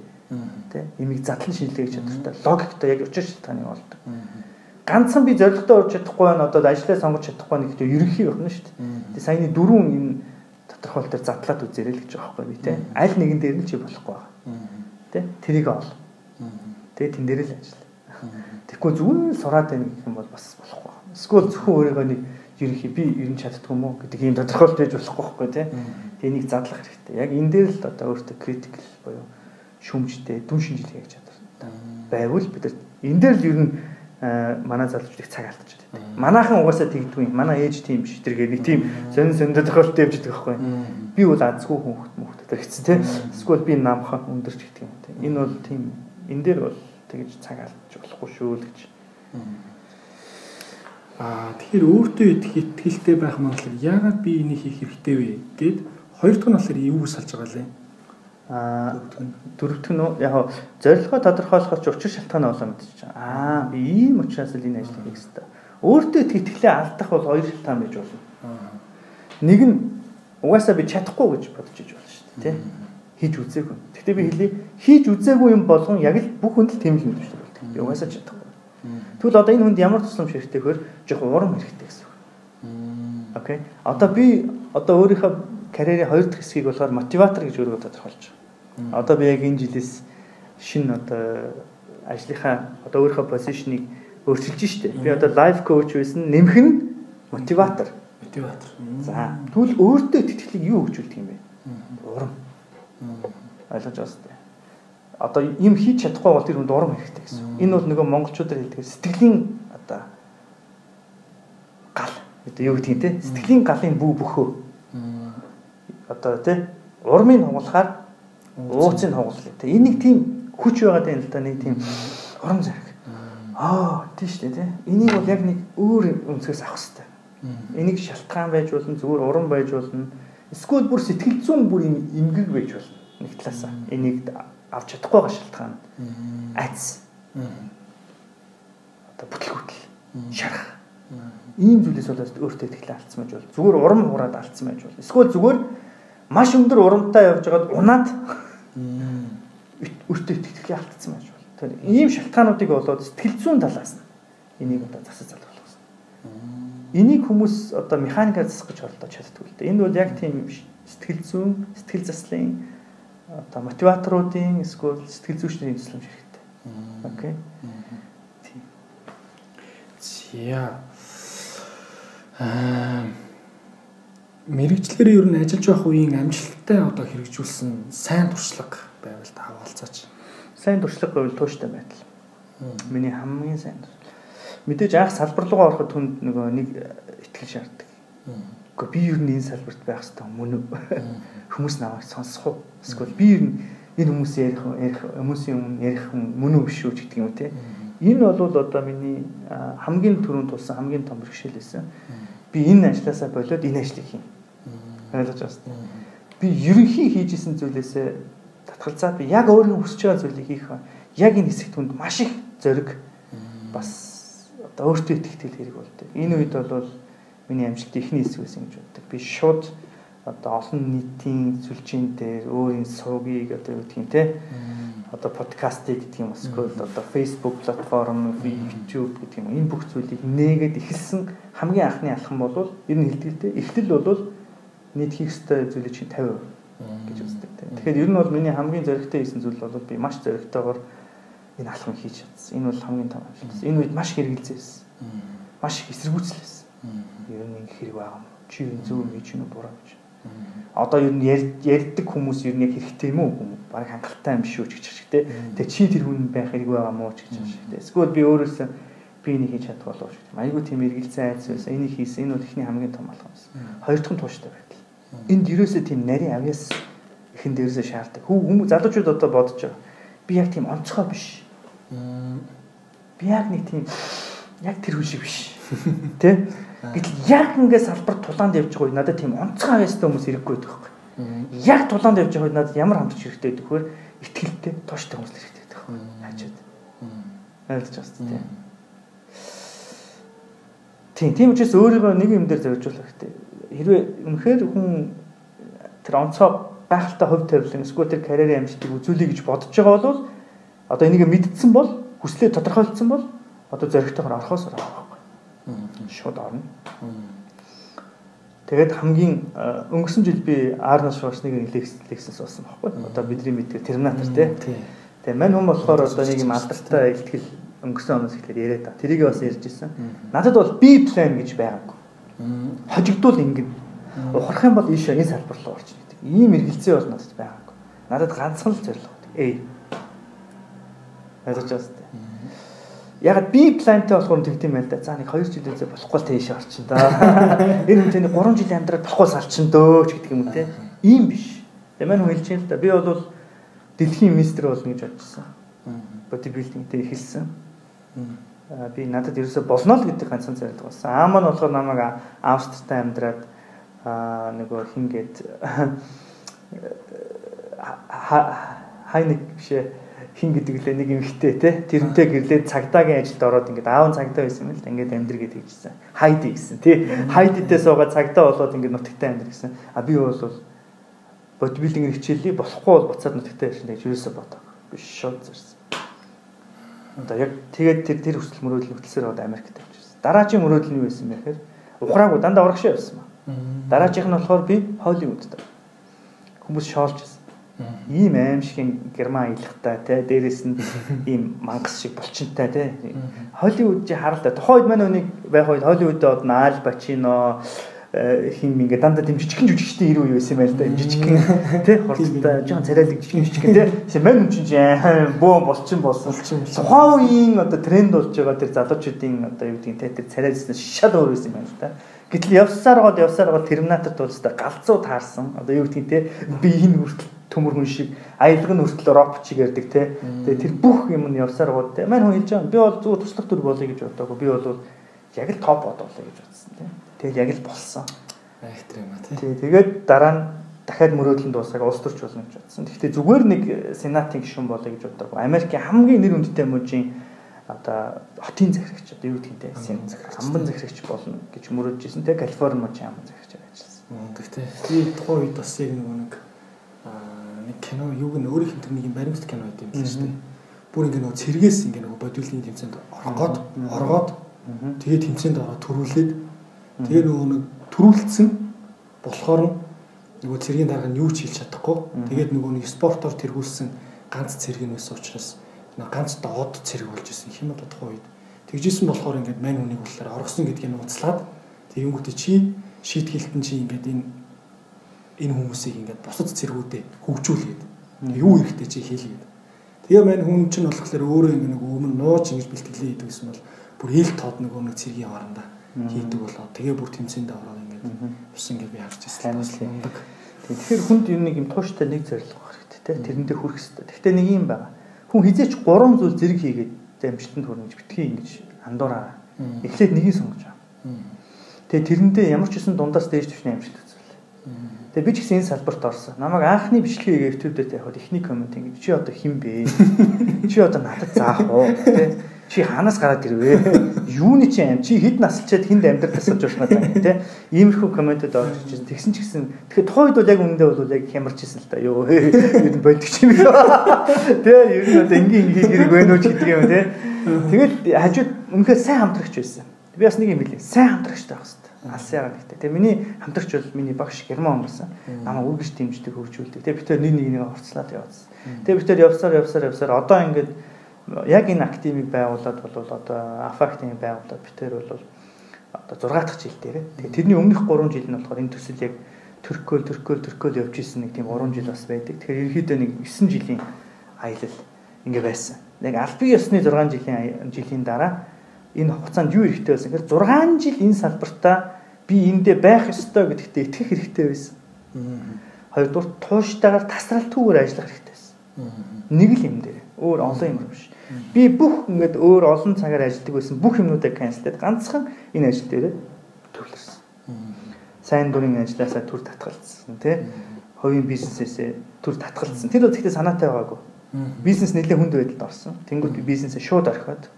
Тэ? Имийг задлан шинжилгээ чадвартай, логиктой яг учир шалтгааныг олдог. Ганцхан би зорилготой урж чадахгүй байна, одоо ажлаа сонгож чадахгүй байна гэхдээ ерөнхий байна шүү дээ. Тэгээ саяны дөрвөн энэ тодорхойлолт төр задлаад үзээрэй л гэж байгаа байхгүй би тэ. Аль нэгэн дээр нь чи болохгүй байгаа. Тэ? Тэрийг ол. Тэгээ тэн дээр л ажил. Тэгэхгүй зүгээр сураад байна гэх юм бол бас болохгүй. Эсвэл зөвхөн өөрийгөө нэг ерөнхий би ер нь чаддгүй уу гэдэг ийм тодорхойлт байж болохгүй байхгүй тий. Тэнийг задлах хэрэгтэй. Яг энэ дээр л одоо өөртөө критикл буюу шүмжтэй дүн шинжилгээ хийж чадвар байвал бид нар энэ дээр л ер нь манай залуучдыг цаг алдчихад байдаг. Манайхан угаасаа тэгдэггүй. Манай ээж тийм биш. Тэргээ нэг тийм сонин сонин тодорхойлт явж байгаа байхгүй. Би бол азгүй хүүхэд мөхт тэр хэвчээ тий. Эсвэл би намхан өндөрч гэдэг юм тий. Энэ бол тийм энэ дээр бол тэгж цаг алдчих болохгүй шүү л гэж Аа тэгэхээр өөртөө идэх итгэлтэй байх магадлал яагаад би энийг хийх хэрэгтэй вэ гэд хоёр дахь нь болохоор юу салж байгаа лээ. Аа дөрөв дэх нь яг зорилгоо тодорхойлоход ч учир шалтгаан болоо мэдчихэж байгаа. Аа би ийм учраас л энэ ажлыг хийх хэрэгтэй. Өөртөө идэх итгэлээ алдах бол хоёр шалтгаан байж болно. Нэг нь угаасаа би чадахгүй гэж бодож иж болно шүү дээ, тий? Хийж үзээгүй. Гэхдээ би хэлий хийж үзээгүй юм болгон яг л бүх хүнд л тийм л юм шүү дээ. Би угаасаа чадахгүй Тэгвэл одоо энэ хүнд ямар тусламж хэрэгтэй вөхөр жоох урам хэрэгтэй гэсэн үг. Окей. Одоо би одоо өөрийнхөө карьерийн хоёр дахь хэсгийг болохоор мотиватор гэж өөрийгөө тодорхойлж байгаа. Одоо би яг энэ жилээс шинэ одоо ажлынхаа одоо өөрийнхөө позишнийг өөрчилж штэ. Би одоо лайф коуч байсан нэмэх нь мотиватор. Мотиватор. За тэгвэл өөртөө тэтгэлийг юу хөгжүүлдэг юм бэ? Урам. Ойлгож байна. Одоо юм хийж чадахгүй бол тэр хүнд урам хэрэгтэй гэсэн. Энэ бол нөгөө монголчуудаар хэлдэг сэтгэлийн одоо гал. Одоо юу гэдгийг те сэтгэлийн галын бүү бөхөө. Одоо те урмыг хугалахаар ууцыг хугалах. Тэ энийг тийм хүч байгаа юм л да нэг тийм урам зэрэг. Аа тийш үү те. Энийг бол яг нэг өөр өнцгөөс авах хэрэгтэй. Энийг шалтгаан байж болно, зүгээр урам байж болно. Эсвэл бүр сэтгэл зүйн бүр юм эмгэг байж болно. Нэг талаасаа энийг авч чадахгүй байгаа шалтгаан. Айц. Одоо бүтлгүүтэл шарах. Ийм зүйлээс болоод өөртөө ихтэй алдсан байж бол зүгээр урам хураад алдсан байж бол. Эсвэл зүгээр маш өндөр урамтай явж байгаад унаад өөртөө ихтэй алдсан байж бол. Тэр ийм шалтгаануудыг болоод сэтгэл зүйн талаас нь энийг одоо засаж залгах Энийг хүмүүс одоо механикаар засах гэж оролдож чаддаг л дээ. Энэ бол яг тийм сэтгэл зүйн, сэтгэл заслын одоо мотиваторуудын эсвэл сэтгэл зүйчнэрийн тусламж хэрэгтэй. Окей. Тийм. За. Аа мэрэгчлэр ер нь ажиллаж байх үеийн амжилттай одоо хэрэгжүүлсэн сайн туршлага байвал та хаалцаач. Сайн туршлага байвал тууштай байдал. Миний хамгийн сайн мэдээж анх салбар руу ороход түнд нөгөө нэг ихтгэл шаарддаг. Гэхдээ би ер нь энэ салбарт байх хэрэгтэй мөн үү? Хүмүүс намайг сонсох уу? Эсвэл би ер нь энэ хүмүүс ярих ярих хүмүүсийн өмнө ярих мөн үү биш үү гэдэг юм те. Энэ бол одоо миний хамгийн түрүүнд тулсан хамгийн том бэрхшээл байсан. Би энэ ажлаасаа болоод энэ ажлыг хийн. Ойлгож байна. Би ерөнхий хийжсэн зүйлээсээ татгалзаад би яг өөрөө хүсэж байгаа зүйлийг хийх. Яг энэ хэсэгт хүнд маш их зориг бас одоо өөртөө итгэх хэрэг болдог. Энэ үед бол миний амжилт ихний хэсэг байсан гэж боддог. Би шууд одоо олон нийтийн сүлжээн дээр өөрийн сувгийг одоо юу гэдгийг те одоо подкастыг гэдэг юм эсвэл одоо Facebook платформ, YouTube гэдэг юм. Энэ бүх зүйлийг нээгээд эхэлсэн хамгийн анхны алхам бол ер нь хэлдэгтэй. Эхлэл бол нийт хийх ёстой зүйлийг чинь 50% гэж үздэг. Тэгэхээр ер нь бол миний хамгийн зоригтой хийсэн зүйл бол би маш зоригтойгоор энэ алхам хийж чадсан. Энэ бол хамгийн том ажил. Энэ үед маш хэрэгэлзээсэн. Маш их эсэргүүцлээсэн. Ер нь ингэ хэрэг байгаа юм. Чи юу зөв гэж юу буруу гэж. Одоо ер нь ярьдаг хүмүүс ер нь яг хэрэгтэй юм уу? Бараг хангалттай юм шүү гэж хэлж тэ. Тэгээ чи тэр хүн байх хэрэг байгаа мó гэж хэлж тэ. Эсвэл би өөрөөсөө би энийг хийж чадах болов шүү. Айгуу тийм эргэлзээ айц байсан. Энийг хийсэн. Энэ бол ихний хамгийн том алхам байсан. Хоёр дахь нь тууштай байдал. Энд ерөөсөө тийм нарийн авьяас ихэн дээрээсээ шаарддаг. Хүмүүс залуучууд одоо бодож байгаа. Би яг тийм онцгой биш Би яг нэг тийм яг тэр хүн шиг биш. Тэ? Гэтэл яг ингээд салбар тулаанд явж байгаа надад тийм онцгой авьяастай хүмүүс хэрэггүй байдаг байхгүй. Яг тулаанд явж байгаа надад ямар хамтч хэрэгтэй гэдэг вөхөр ихтгэлтэй тууштай хүмүүс хэрэгтэй байдаг. Хажууд. Ойлгож байна тийм. Тийм, тийм учраас өөрийгөө нэг юм дээр зориулах хэрэгтэй. Хэрвээ үнэхээр хүн тэр онцгой гайхалтай хувь тавилан эсвэл тэр карьерийн амжилтыг үзүүлэе гэж бодож байгаа бол одоо энийг мэдтсэн бол хүслээ тодорхойлцсон бол одоо зоригтойгоор орохоос орох байхгүй. Шууд орно. Тэгээд хамгийн өнгөрсөн жил би Арнольд Шварценеггерийн лекцээс болсон байхгүй. Одоо бидний мэддэг Терминатор тий. Тэгээ мань хүн болохоор одоо нэг юм алдартай ихтгэл өнгөрсөн оноос ихлээр яриад та. Тэрийг бас ярьж ирсэн. Надад бол би план гэж байгаагүй. Хожигдуул ингэн. Ухрах юм бол ийшээ энэ салбар руу орчих гэдэг. Ийм эргэлзээ бол надад байгаагүй. Надад ганцхан л зорилго. Эй Ойлгож байна. Яг би плантай болохоор тэгдэм байл да. За нэг 2 жилээсээ болохгүй тийш орчин да. Энэ хүн тэний 3 жилийн амьдрал болохгүй салчин дөө ч гэдэг юм те. Ийм биш. Тэгээ маань хүн хэлж юм л да. Би бол дэлхийн мистер болно гэж бодчихсон. Бодибилдинг дээр хэлсэн. Би надад ерөөсө болно л гэдэг ганцхан зорилго болсон. Аа маань болохоор намайг Австрид амьдраад аа нөгөө хингээд [laughs] хай нэг бишээ хин гэдэг лээ нэг эмхтэй те тэрнтэй гэрлээд цагдаагийн ажилд ороод ингээд аав цагдаа байсан юм л ингээд амьдр гэдэг хэлсэн. Хайди гэсэн тий. Хайдидээ суугаад цагдаа болоод ингээд нутагтай амьдр гэсэн. А би бол бодибилдинг хичээлээ болохгүй бол буцаад нутагтай ирсэн гэж юусаа бодоо. Биш шууд зэрсэн. Одоо яг тэгээд тэр тэр хүсэл мөрөөдөл хөтлсээр одоо Америкт явчихсан. Дараагийн мөрөөдөл нь юу байсан бэ гэхээр ухраагүй дандаа урагшаа явсан ба. Дараачих нь болохоор би Холливудд. Хүмүүс шоолж байсан. Ийм аимшигын герман аялахтай те дээрэс нь ийм мангас шиг булчинтай те. Холливуд чи харалтай. Тухайд манай үнийг байх үед Холливудд од Наал Бачино хин ингээ дандаа тийм жижигхэн жүжигчтэй ирүү юу байсан байл та жижигхэн тий хурдтай жоохон царайлаг жижигхэн жижигхэн тий тийм мань юм чинь бөө болчин болсон тухайн үеийн одоо тренд болж байгаа тэр залуучуудын одоо юу гэдэг тий тэр царайлсан шал өөр байсан юм байна та. Гэтэл явсаар гол явсаар гол терминатор тулстай галзуу таарсан. Одоо юу гэдэг тий би энэ хүртэл төмөр хүн шиг аялга нь хүртэл робот чиг ярддаг тий тэгээ тэр бүх юм нь явсаар гол тий мань хүн хэлж байгаа би бол зүгээр туслах төр болоё гэж бодоагүй би бол яг л топ бодоолаа гэж бодсон тий Тэгэл яг л болсон. Айхтар юм а тий. Тий, тэгээд дараа нь дахиад мөрөөдлөнд дуусаад улс төрч болно гэж бодсон. Гэхдээ зүгээр нэг сенатын гишүүн болоё гэж боддог. Америкийн хамгийн нэр хүндтэй мужийн одоо хотын захирагч одоо юу гэдэг нь сен амбан захирагч болно гэж мөрөөдж ирсэн. Тэгээ Калифорни мужийн амбан захирагчаар ажилласан. Гэхдээ би тухайн үед бас яг нэг нэг кино юуг нь өөрийнх нь тэр нэг баримт кино байт юм шүү дээ. Бүр ингэ нөгөө цэргээс ингэ нөгөө бодвилын тэмцээнд оргоод оргоод тэгээ тэмцээнд ороод төрүүлээд Тэгээ нөгөө нэг төрүүлсэн болохоор нөгөө цэргийн дарга нь юу ч хийж чадахгүй. Тэгээд нөгөө нэг спортоор тэргүүлсэн ганц цэрэг нь байсан учраас ганц доод цэрэг болж исэн хэм одоо тухайн үед. Тэгжсэн болохоор ингээд мань хүнийг болохоор оргосон гэдгийг нууцлаад тэгэнгүүтээ чи шийтгэлтэн чи ингээд энэ энэ хүмүүсийг ингээд бусад цэргүүдэд хөгжүүлээд юу хэрэгтэй чи хийлгээд. Тэгээ мань хүн чинь болохоор өөрөө ингээд нэг өмнө нууж ингэж бэлтгэлээ хийдэг гэсэн бол бүр хэл тод нэг цэргийн орондоо хийдэг болоо. Тэгээ бүр тэмцээндээ ороод ингээд явсан гэж би харж байсан. Тэгэхээр хүнд ер нь юм тууштай нэг зорилго хэрэгтэй те тэрэндээ хүрэх хэрэгтэй. Гэхдээ нэг юм байгаа. Хүн хизээч 3 зүйл зэрэг хийгээд амжилтанд хүрнэ гэж битгий ингэж андуураа. Эхлээд нэгийг сонгож байгаа. Тэгээ тэрэндээ ямар ч гэсэн дундаас дээж төвшний амжилт. Тэгээ би ч гэсэн энэ салбарт орсон. Намайг анхны бичлэгийг YouTube-д явахад эхний комент ингэ чи одоо хин бэ? [laughs] Чи одоо надад заах уу? Тэ чи ханаас гараад ирвэ? Юуны чи аим? Чи хэд насалчаад хүнд амьдрал тасалж байна даа тий. Иймэрхүү комментэд орж ирсэн. Тэгсэн ч гэсэн тэгэхээр тухайд бол яг үнэндээ бол яг хямарч ирсэн л та. Йоо [laughs] юу болдог юм бэ? [laughs] Тий ер нь одоо ингийн ингийн хэрэг байна уу ч гэдэг юм тий. Тэгэл хажууд үнэхээр сайн хамтрагч байсан. Би бас нэг юм хэлээ. Сайн хамтрагчтай байх Алсын яагаад гэхдээ. Тэгээ миний хамтрагч бол миний багш герман хүн байсан. Намаа үргэж дэмждэг хөгжүүлдэг. Тэгээ бид тэр нэг нэг нэг хувцлаад явуулсан. Тэгээ бид тэр явсаар явсаар явсаар одоо ингээд яг энэ активыг байгуулад бол одоо афактивыг байгуулад битэр бол одоо 6 дахь жил дээр. Тэгээ тэрний өмнөх 3 жил нь болохоор энэ төсөл яг төркөөл төркөөл төркөөл явж исэн нэг тийм 3 жил бас байдаг. Тэгэхээр ерөөхдөө нэг 9 жилийн аялал ингэ байсан. Яг албан ёсны 6 жилийн жилийн дараа энэ хугацаанд юу хэрэгтэй байсан гэхээр 6 жил энэ салбартаа би эндээ байх ёстой гэдэгтээ итгэх хэрэгтэй байсан. Хоёрдугаар тууштайгаар тасралтгүйгээр ажиллах хэрэгтэй байсан. Нэг л юм дээр. Өөр олон юм биш. Би бүх ингээд өөр олон цагаар ажилладаг байсан бүх юмнуудыг канселдээд ганцхан энэ ажил дээр төвлөрсөн. Сайн дурын ажилласаа төр татгалцсан тий. Хувийн бизнесээсээ төр татгалцсан. Тэр үедээ санаатай байгаагүй. Бизнес нэлээд хүнд байдалд орсон. Тэнгүүд би бизнесээ шууд орхиод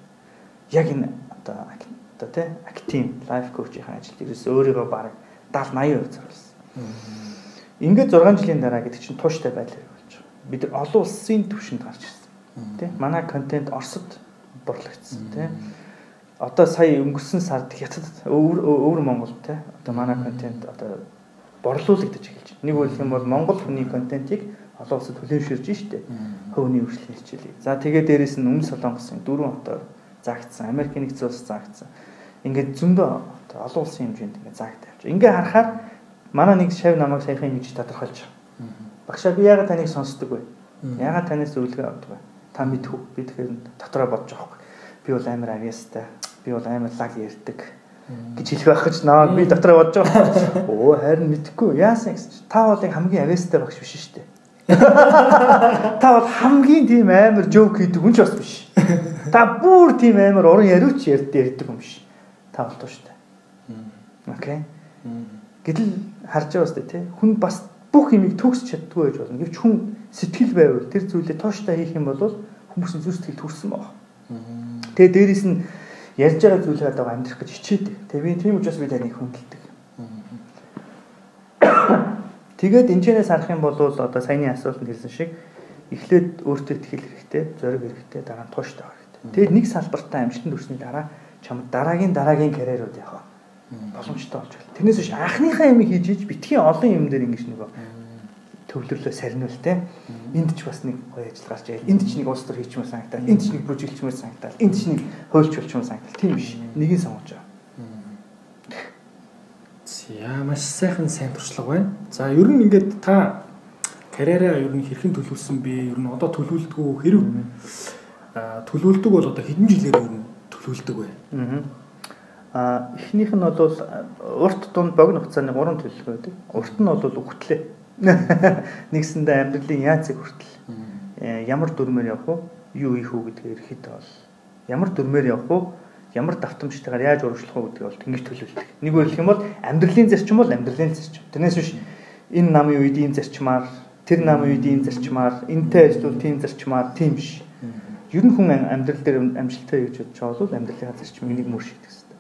яг энэ одоо одоо тий актив лайф коучийн ажил дээрээс өөрийгөө баг 70 80% зориулсан. Ингээд 6 жилийн дараа гэдэг чинь тууштай байлаа болж байгаа. Бид олон улсын түвшинд гарч ирсэн Тэ манай контент Оросд борлогдсон тий. Одоо сая өнгөрсөн сард хятад өвөр өвөр Монгол тий. Одоо манай контент одоо борлуулагдаж эхэлж байна. Нэг үйл юм бол Монгол хүний контентийг олон улсад хүлээмжшүүлж штэ. Хөвний хөгжлийн хичээлийг. За тэгээ дээрэс нь Өмнө Солонгосын дөрвөн хотоор заагдсан. Америк нэгдсэн улс заагдсан. Ингээд зөндөө олон улсын хэмжээнд ингээд заагдаж байна. Ингээ харахаар манай нэг шав намайг саяхан ингэж тодорхойлж байгаа. Багшаа би яагаад таныг сонсдог вэ? Яагаад танаас зөвлөгөө авдаг вэ? та мэдхүү би тэгэхээр дотроо бодож байгаа юм. Би бол амар авьяастай. Би бол амар лаг ярьдаг гэж хэлэх байх гэж наа би дотроо бодож байгаа. Оо харин мэдхгүй яасан гэж. Та бол хамгийн авьяастай багш биш шүү дээ. Та бол хамгийн тийм амар жоок хийдэг хүн ч бас биш. Та бүр тийм амар уран яриуч ярьдаг юм биш. Та бол туу шүү дээ. Окей. Гэтэл харж байгаа үстэй тий. Хүн бас бүх юмыг төгсч чаддгүй байж болно. Гэвч хүн сэтгэл байвал тэр зүйлээ тооштой хийх юм бол хүмүүсийн зүрх сэтгэл төрсөн баг. Тэгээ дээрээс нь ярьж байгаа зүйлээ одоо амьдрах гэж хичээдэг. Тэгээ би тийм учраас би таныг хүндэлдэг. Тэгээд энэчнээс харах юм бол одоо саяны асуултанд хэлсэн шиг эхлээд өөртөө итгэл хэрэгтэй, зориг хэрэгтэй, дараа нь тууштай хэрэгтэй. Тэгээд нэг салбартаа амжилтанд хүрсний дараа чамд дараагийн дараагийн карьерууд явах боломжтой болж байна. Тэрнээс биш анхныхаа юм хийж иж битгий олон юм дээр ингэж нөгөө төвлөрлөө сарниул те. Энд ч бас нэг гоё ажил гарч ирэл. Энд ч нэг улс төр хийчмээр санагдал. Энд ч нэг бүжиглчмээр санагдал. Энд ч нэг хуульч болчмоор санагдал. Тийм биш. Нэгийг сонгож байгаа. За маш сайхан сайн туршлага байна. За ер нь ингээд та карьераа ер нь хэрхэн төлөвлөсөн бэ? Ер нь одоо төлөвлөдөг үү? Хэрэг төлөвлөдөг бол одоо хэдэн жилээр ер нь төлөвлөдөг вэ? Аа эхнийх нь бол урт дунд богино хугацааны 3 төлөвлөгөө байдаг. Урт нь бол үхтлээ. [laughs] Нэгсэндээ амьдралын яацыг хүртэл э, ямар дүрмээр явах вэ? Юу хийх үү гэдгээр ихэд бол ямар дүрмээр явах вэ? Ямар давтамжтайгаар яаж урагшлах вэ гэдгийг бол ингэж төлөвлөдөг. Нэг үгээр хэлэх юм бол амьдралын зарчим бол амьдралын зарчим. Тэрнээс биш энэ намын үед ийм зарчмаар тэр намын үед ийм зарчмаар энтэй ажиллавал тийм зарчмаар тийм биш. Ер нь хүн амьдрал дээр амжилттай гэж бодож байгаа бол амьдралынхаа зарчмыг нэг мөр шийдэх хэрэгтэй.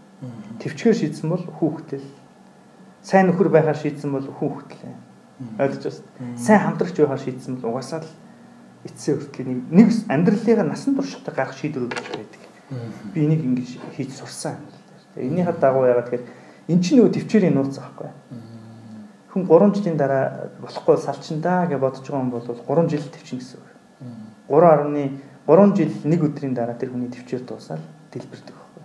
Төвчгээр шийдсэн бол хүүхдэл. Сайн нөхөр байхаар шийдсэн бол хүүхдлээ. Ойлгож байна. Сайн хамтрагч байхаар шийдсэн бол угаасаа л эцсээ хүртэл нэг амьдралынхаа насан туршидаа гарах шийдвэрүүд байдаг. Би энийг ингэж хийж сурсан. Энийхээ дагуу яагаад тэгэхээр эн чинь нөгөө төвчээрийн нууц аахгүй. Хүн 3 жилийн дараа болохгүй салчиндаа гэж бодож байгаа юм бол 3 жил төвчин гэсэн үг. 3.1 3 жил нэг өдрийн дараа тэр хүний төвчээр дуусаад дэлбэрдэг байхгүй.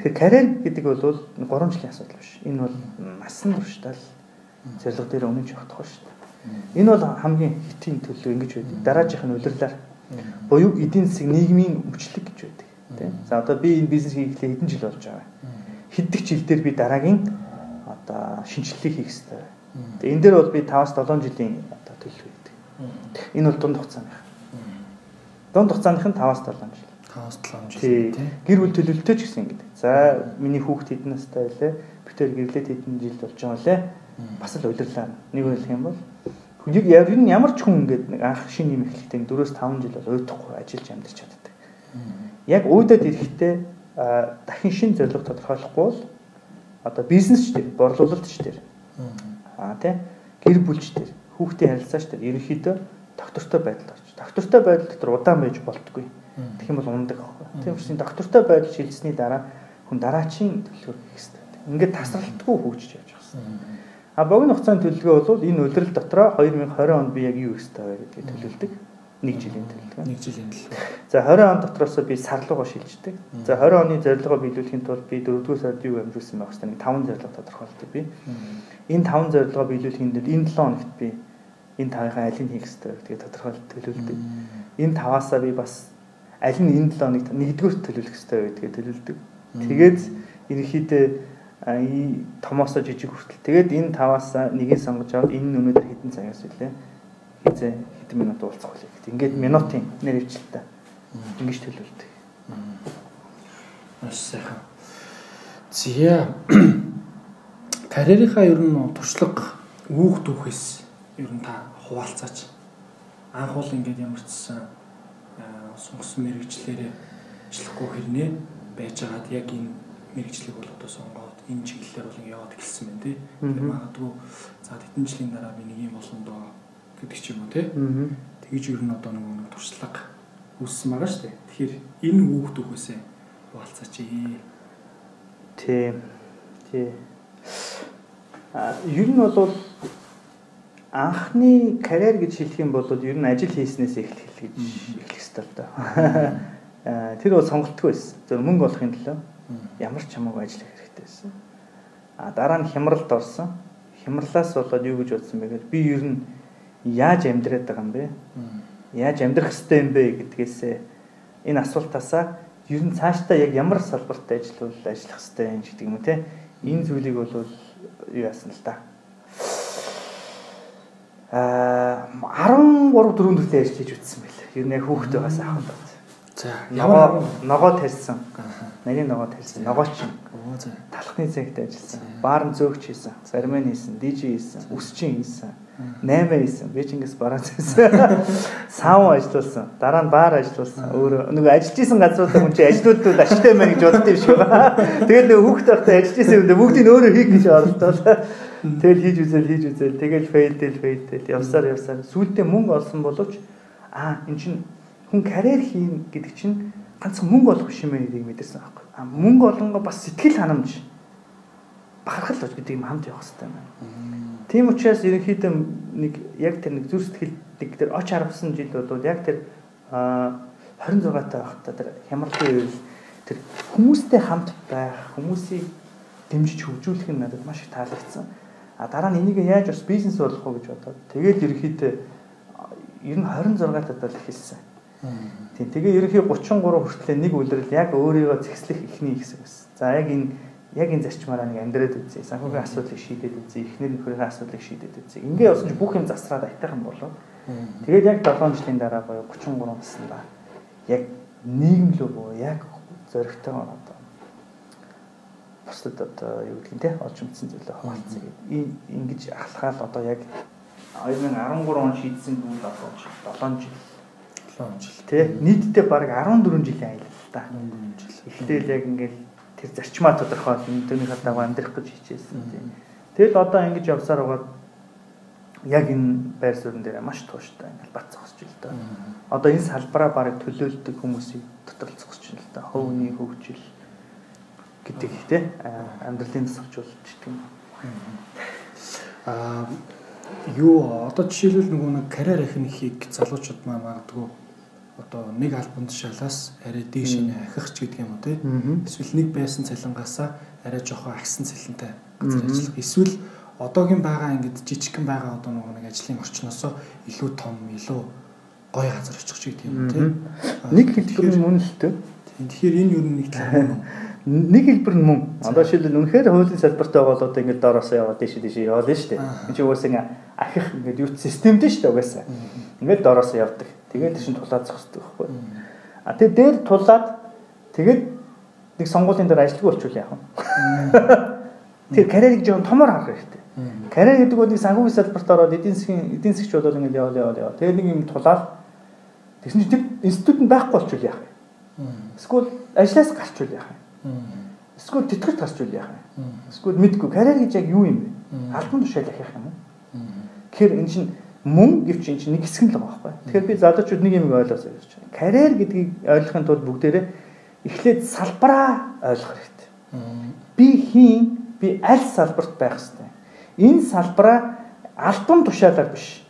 Тэгэхээр карьер гэдэг бол 3 жилийн асуудал биш. Энэ бол насан туршдаа зорилго дээр өмнөж явах шүү дээ. Энэ бол хамгийн хэтийн төлөв ингэж байдаг. Дараагийнх нь удирлаар буюу эдийн засаг нийгмийн өвчлөг гэж байдаг. Тийм. За одоо би энэ бизнес хийхлээр хэдэн жил болж байгаа. Хэддэг жил дээр би дараагийн одоо шинжилгээг хийх хэрэгтэй. Тэгээ энэ дээр бол би 5-7 жилийн одоо төлөв байдаг. Энэ бол дунд хугацааны Дунд хугацааных нь 5-7 жил. 5-7 жил тийм. Гэр бүл төлөвлөлтөө ч гэсэн ингэдэг. За миний хүүхд хэдэн настай байлээ? Битээр гэрлээд хэдэн жил болж байгаа лээ? Бас л удирлаа. Нэг үйл юм бол яг ер нь ямар ч хүн ингээд нэг анх шинэ юм эхлэхдээ 4-5 жил бол уйдахгүй ажиллаж амьдарч чаддаг. Яг уудад ирэхдээ дахин шинэ зорилго тодорхойлохгүй бол одоо бизнес ч дээр, борлуулалт ч дээр. Аа тий. Гэр бүлч дээр, хүүхдийн харилцаач дээр ерөнхийдөө доктортой байдал орж. Доктортой байдал дотор удаан байж болтгүй. Тэгэх юм бол ундаг аахгүй. Тийм учраас доктортой байдал шилжсэний дараа хүн дараачийн төлөвлөгөө хийх хэрэгтэй. Ингээд тасралтгүй хөгжиж явж байгаа. А богино хугацааны төлөвлөгөө бол энэ удирдал дотроо 2020 онд би яг юу хийх ёстой вэ гэдгийг төлөвлөдөг. Нэг жилийн төлөвлөгөө. Нэг жилийн төлөвлөгөө. За 20 он дотроос би сарлуугаа шилждэг. За 20 оны зорилгоо биелүүлэхийн тулд би 4-р сард юу амжуулсан байх хэвээр 5 зорилго тодорхойлдог би. Энэ 5 зорилгоо биелүүлэхийн тулд энэ 7 хоногт би энэ тавынхаа алийг хийх хэрэгтэй гэдгийг тодорхойлт төлөвлөдөг. Энэ таваасаа би бас аль нь энэ 7 хоногт нэгдүгээр төлөвлөх хэрэгтэй гэдгийг төлөвлөдөг. Тэгээд ерөнхийдөө томоосоо жижиг хүртэл тэгээд энэ таваасаа нэгийг сонгож аваад энэ өнөөдөр хэдэн цагаас үлээ хизээ хэдэн минут уулзах вэ гэдэг. Ингээд минутын нэр өвчлөлтэй. Ингэж төлөвлөдөг. Маш сайхан. Зя карьерийнхаа ер нь туршлага үүх дүүхээс ер нь та хуваалцаач. Анх бол ингээд ямар ч сан сонгосон мэрэгчлэрээ ажиллахгүй хэрнээ байж байгаад яг энэ мэрэгчлэг бол одоо сонгоод энэ чиглэлээр бол яваад эхэлсэн байна тий. Тэгэхээр магадгүй за хэдэн жилийн дараа би нэг юм болно доо гэдэг ч юм уу тий. Тэгэж ер нь одоо нэг туршлага үүссэн байгаа шүү дээ. Тэгэхээр энэ хүүхд төхөөсөө хуваалцаач. Тий. Тий. А ер нь бол анхны карьер гэж хэлэх юм бол ер нь ажил хийснээс эхлэх гэж эхлэх хэрэгтэй л да. [laughs] Тэр бол сонголтгүй байсан. Зөв мөнгө олохын төлөө ямар ч хамаагүй ажиллах хэрэгтэй байсан. А дараа нь хямралд орсон. Хямралаас болоод юу гэж бодсон бэ гэхээр би ер нь яаж амьдраад байгаа юм бэ? Яаж амьдрах хэрэгтэй юм бэ гэдгээсээ энэ асуултаасаа ер нь цаашдаа яг ямар салбарт ажиллавал ажиллах хэрэгтэй юм гэдэг юм те? Энэ зүйлийг бол юу яасан л та аа 13 4 төрлийн ажил хийж үтсэн байлээ. Ер нь яг хүүхдээ бас авах юм байна. За ногоо ногоо тарьсан. Нарийн ногоо тарьсан. Ногооч. Талхны цэгт ажилласан. Баарн зөөгч хийсэн. Зармен хийсэн. DJ хийсэн. Үсчин хийсэн. 8 хийсэн. Би ч ингээс бараа хийсэн. [laughs] Сав ажилласан. Дараа нь баар ажилласан. Өөр нөгөө ажиллаж исэн газруудаа хүн чинь ажилтнууд ашигтай мэн гэж боддог юм шиг байна. Тэгээд нөгөө хүүхдээ байхдаа ажиллаж исэн юм дэ бүгдийг өөрөө хийх гэж оролдоод Тэгэл хийж үзэл хийж үзэл тэгэл фейлдэл фейлдэл явсаар явсаар сүүлдээ мөнгө олсон боловч аа эн чин хүн карьер хийн гэдэг чинь ганцхан мөнгө олох биш юм энийг мэдэрсэн байхгүй. А мөнгө олонго бас сэтгэл ханамж бахархал гэж гэдэг юм хамт явах хэрэгтэй байна. Тийм учраас ерөнхийдөө нэг яг тэр нэг зүр сэтгэл нэг тэр оч харвсан жил бол яг тэр 26 таа байхдаа тэр хямралын үйл тэр хүмүүстэй хамт байх, хүмүүсийг дэмжиж хөгжүүлэх нь надад маш их таалагдсан. А дараа нь энийг яаж бас бизнес болгох вэ гэж бодоод тэгээд ерөнхийдөө ер нь 26 таад л эхэлсэн. Тийм тэгээ ерөнхий 33 хүртлээр нэг үлрэл яг өөрийгөө зэгслэх ихний хэсэг байсан. За яг энэ яг энэ зарчмаараа нэг амьдраад үзье. Санхүүгийн асуудлыг шийдээд үзье. Эхнэр нөхрийн асуудлыг шийдээд үзье. Ингээ явсан чи бүх юм засраад айтайхан болоо. Тэгээд яг 7 жилийн дараа боيو 33 наснда яг нийгэм лөө боо яг зөрөгтэй одоо бусдад одоо юу гэдэг нь те олж мэдсэн зүйлээ хуваалцъя гэдэг. Ингэж ахлахаал одоо яг 2013 он шийдсэн зүйл одоо 7 жил 7 жил тий нийтдээ баг 14 жилийн аялал та. 14 жил. Эхлээл яг ингээл тэр зарчмаа тодорхойл тэрнийх дагуу амьдрах гэж хичээсэн тийм. Тэгэл одоо ингэж явсаар байгаа яг энэ байр суурин дээр маш тууштай ингээл бат зогсож л да. Одоо энэ салбараа барыг төлөөлдөг хүмүүсийг дотор зогсож л да. Хөвний хөгжил гэдэг тий амьдралын тасалжуулж гэдэг юм. Аа юу одоо жишээлбэл нөгөө нэг карьер ахинхийг залуучууд маань магадгүй одоо нэг альбом тушаалаас арай дээш нь ахих ч гэдэг юм уу тийм эсвэл нэг байсан цалингаасаа арай жоохон агсан цалинтай газар ажиллах. Эсвэл одоогийн байгаа ингээд жижигхэн байгаа одоо нэг ажлын орчноосоо илүү том илүү гоё газар очих ч гэдэг юм тийм [laughs] нэг хэлбэр нь мөн л дээ. Тэгэхээр энэ юу нэг тал нэг хэлбэр нь мөн. Одоо шилэн үнэхээр хуулийн салбартай бол одоо ингээд доороосоо яваад дээш дээш яваал нь шүү дээ. Энэ чинь угаасаа ахих ингээд юу системтэй шүү дээ угаасаа. Ингээд доороосоо явдаг Тэгээд тийш тулаад зогсдог байхгүй. А тэгээд дээр тулаад тэгээд нэг сонгуулийн дээр ажилгүй болчихвол яах вэ? Тэр карьерийг жоохон томор харах хэрэгтэй. Карьер гэдэг нь нэг санхүүгийн салбарт ороод эдийн засгийн эдийн засгч болоод ингэ явал явал явал. Тэгээд нэг юм тулаад тэгсэн чинь тэр институт нь байхгүй болчихвол яах вэ? Эсвэл ажлаас гарчвал яах вэ? Эсвэл тэтгэврт гарчвал яах вэ? Эсвэл мэдгүй карьер гэж яг юу юм бэ? Албан тушаал ахих юм уу? Тэгэхээр энэ чинь мөн гэвч энэ чинь нэг хэсэг л байгаа байхгүй. Тэгэхээр би залуучууд нэг юм ойлгосоо гэж байна. Карьер гэдгийг ойлгохын тулд бүгдээрээ эхлээд салбараа ойлгох хэрэгтэй. Би хийн, би аль салбарт байх ёстой. Энэ салбараа альбом тушаалаар биш.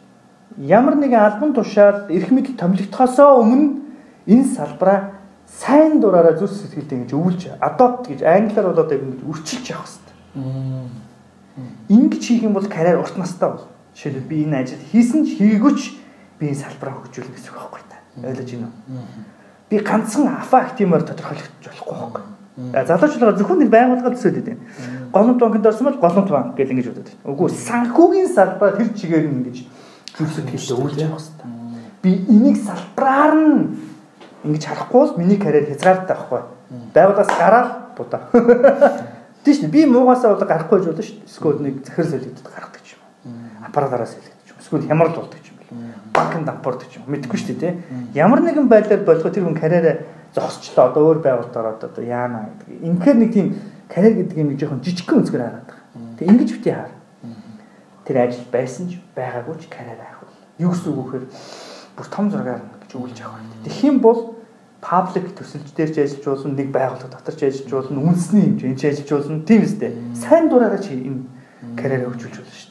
Ямар нэгэн альбом тушаал эрх мэдэл томилогдохоосоо өмнө энэ салбараа сайн дураараа зүс сэтгэлтэй ингэж өвлж adopt гэж англиар болоод ингэж үрчилж явах хэрэгтэй. Ингэж хийх юм бол карьер урт настай болно Жишээлбэл би энэ ажил хийсэн ч хийгээгүй ч би энэ салбараа хөгжүүлнэ гэсэн үг байхгүй та. Ойлгож байна уу? Би ганцхан афа актимаар тодорхойлогдож болохгүй байхгүй. Залуучлагаар зөвхөн нэг байгууллага төсөөд байдаг. Голомт банкнд орсон бол голомт банк гэж ингэж бодод. Үгүй санхүүгийн салбараа тэр чигээр нь ингэж зүйлсэд хэлж өгүүлж явах хэрэгтэй. Би энийг салбараар нь ингэж харахгүй бол миний карьер хязгаартай байхгүй. Байгууллагаас гараад будаа. [laughs] Тийш би муугасаа бол гарахгүй гэж болно шүү дээ. Эсвэл нэг захирал солигдод гаргадаг аппаратаараас хэлэгдэж юм. Эсвэл хямрал болдог юм бэл. Банкнд дампуурдаг юм. Мэдхгүй шүү дээ, тий. Ямар нэгэн байдлаар болгоо тэр хүн карьераа зогсчлоо. Одоо өөр байгуулалт ороод одоо яана гэдэг. Инхээр нэг тийм карьер гэдэг юм жоохон жижигхэн өнцгөр хараад байгаа. Тэг ингэж бити хаар. Тэр ажил байсан ч байгаагүй ч карьер авах. Юу гэсэн үг вэхээр бүр том зургаар гэж өгүүлж авах. Тэгэх юм бол паблик төсөлч дээр ч ажиллаж болно, нэг байгууллага дотор ч ажиллаж болно, үндэсний хэмжээнд ч ажиллаж болно. Тийм үстэй. Сайн дураараа чи энэ карьераа хөгжүүлж болно шүү.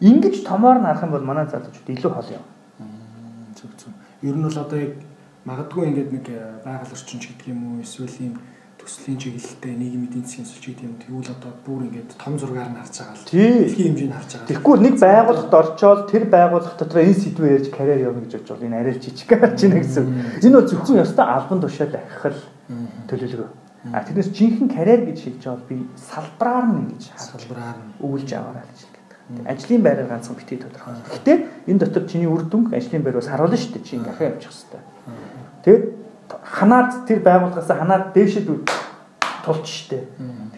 Ингиж томоор нь харах юм бол манай залуучууд илүү хол яв. Зүг зүг. Ер нь бол одоо яг магадгүй ингээд нэг э, байгаль орчинч гэдэг юм уу эсвэл ийм төслийн чиглэлтэй нийгмийн эдийн засгийн сүлж гэдэг юм тэгвэл одоо бүр ингээд том зургаар нь харж байгаа л дэлхийн хэмжээнд харж байгаа. Тэгэхгүй нэг байгууллагт орчоод тэр байгууллага дотор энэ сэдвээр ярьж карьер явна гэж бодож бол энэ арай жижиг гарч ийн гэсэн. Энэ бол зөвхөн ёстой албан тушаал ахих төлөвлөгөө. А тэрнээс жинхэнэ карьер гэж хэлж байгаа би салбараар нь ингэж салбараар нь өвлж аваарай гэж Ажлын байраа ганцхан битгий тодорхой. Гэтэ энэ дотор чиний үр дүнг ажлын байр бас харуулна шүү дээ. Чи ингээ ахаа явчих хэвээр. Тэгэд ханаад тэр байгууллагаас ханаад дээшэд тулч штэ.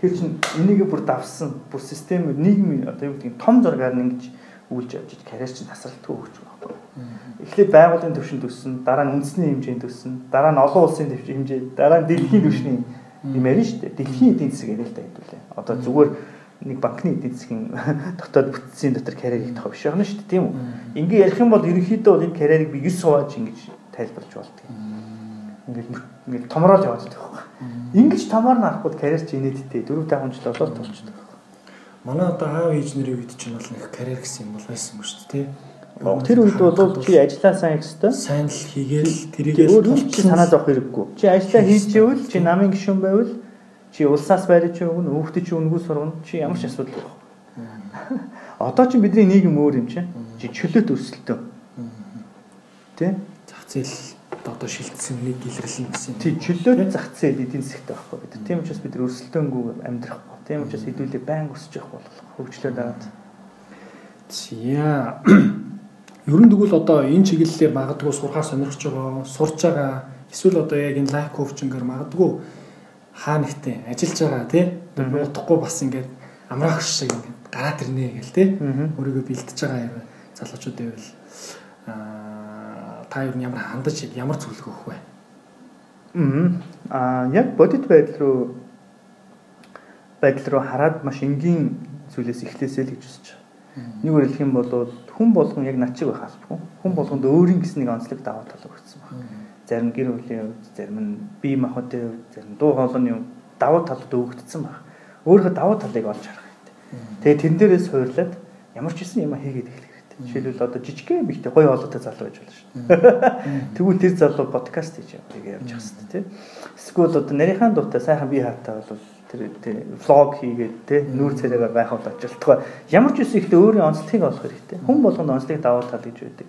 Тэгэхээр чин энийг бүр давсан бүр систем нийгмийн одоо юу гэдэг том зургаар нь ингэж үйлж явж карьер чинь тасралтгүй өгч байгаа байхгүй. Эхлээд байгууллагын төвшөнд төссөн, дараа нь үндэсний хэмжээнд төссөн, дараа нь олон улсын хэмжээ, дараа нь дэлхийн түвшний юм ярина шүү дээ. Дэлхийн эдийн засаг яриа л та хэдүүлээ. Одоо зүгээр нэг банкны эдийн засгийн [laughs] дотоод бүтцийн дотор карьер хийх тохиол биш байна шүү дээ тийм үү. Ингээ ярих юм бол ерөнхийдөө бол энэ карьерийг би 9 сууж ингэж тайлбарлаж болдгийг. Ингээд ингээд томроод яваад байгаа байхгүй. Ингэж томоор нарахгүй карьер чи инээдтэй 4 5 жил болоод тулчдаг. манай одоо аав ээж нарын үед чинь бол нэг карьер гэсэн юм бол байсан юм шүү дээ. Тэр үед бол чи ажиллаа сайн гэхтэй. Сайн л хийгээл тэрийг өөр чи санаа зовх хэрэггүй. Чи ажиллаа хийж ивэл чи намын гишүүн байвал чи улсаас байрч өгнө, хүүхдээ чи өнгөө сургана. Чи ямар ч асуудал байхгүй. Одоо чи бидний нийгэм өөр юм чи. Чи чөлөөт өрсөлдөө. Тэ? Зах зээл одоо шилжсэн нэг илэрлэн гэсэн. Тий, чөлөөт зах зээл эдийн засгт байхгүй бид. Тийм учраас бид өрсөлдөөнгүй амьдрахгүй. Тийм учраас хэдүүлээ байнг өсөж явах болох хөгжлөө дагаад. Зя. [clears throat] Ер нь тэгвэл одоо энэ чиглэлээр магадгүй сурхаа сонирхож байгаа, сурж байгаа эсвэл одоо яг энэ лайф коучингээр магадгүй хаа нэгтээ ажиллаж байгаа тий. Утахгүй бас ингээд амраагч шиг ингээд гараад ирнэ гэл тий. Өөрийгөө бэлтэж байгаа юм залуучууд байвал аа та нь ямар хандаж ямар зөвлөгөө өгөх вэ? Аа яг бодит байдал руу байдал руу хараад маш энгийн зүйлээс эхлэсэй л гэж үзэж байна. Нэг үгээр хэлэх юм бол хүн болгон яг над чиг байх албагүй. Хүн болгонд өөрийн гэсэн нэг онцлог даваа тал өгсөн байна. Зарим гэр бүлийн хувьд, зарим нь бие махбодын хувьд, зарим дуу хоолойны хувьд даваа талд өгөгдсөн байна. Өөрийнхөө даваа талыг олж харах хэрэгтэй. Тэгээ тэн дээрээс хойрлоод ямар ч юм хийгээд эхлэх хэрэгтэй. Жишээлбэл одоо жижигхэн бихтэй гоё хоолойтой залуу байж болно шүү. [laughs] Тэгвэл тэр залуу подкаст хийж явах явж шүү дээ. Эсвэл одоо нарийнхан дуутай сайхан бие хаатай бол тэр влог хийгээд тий нүүр царайгаа гайхавд ажилтгаа ямар ч үсэн ихтэй өөрийн онцлогийг олох хэрэгтэй. Хүн болгонд онцлогийг давуу тал гэж байдаг.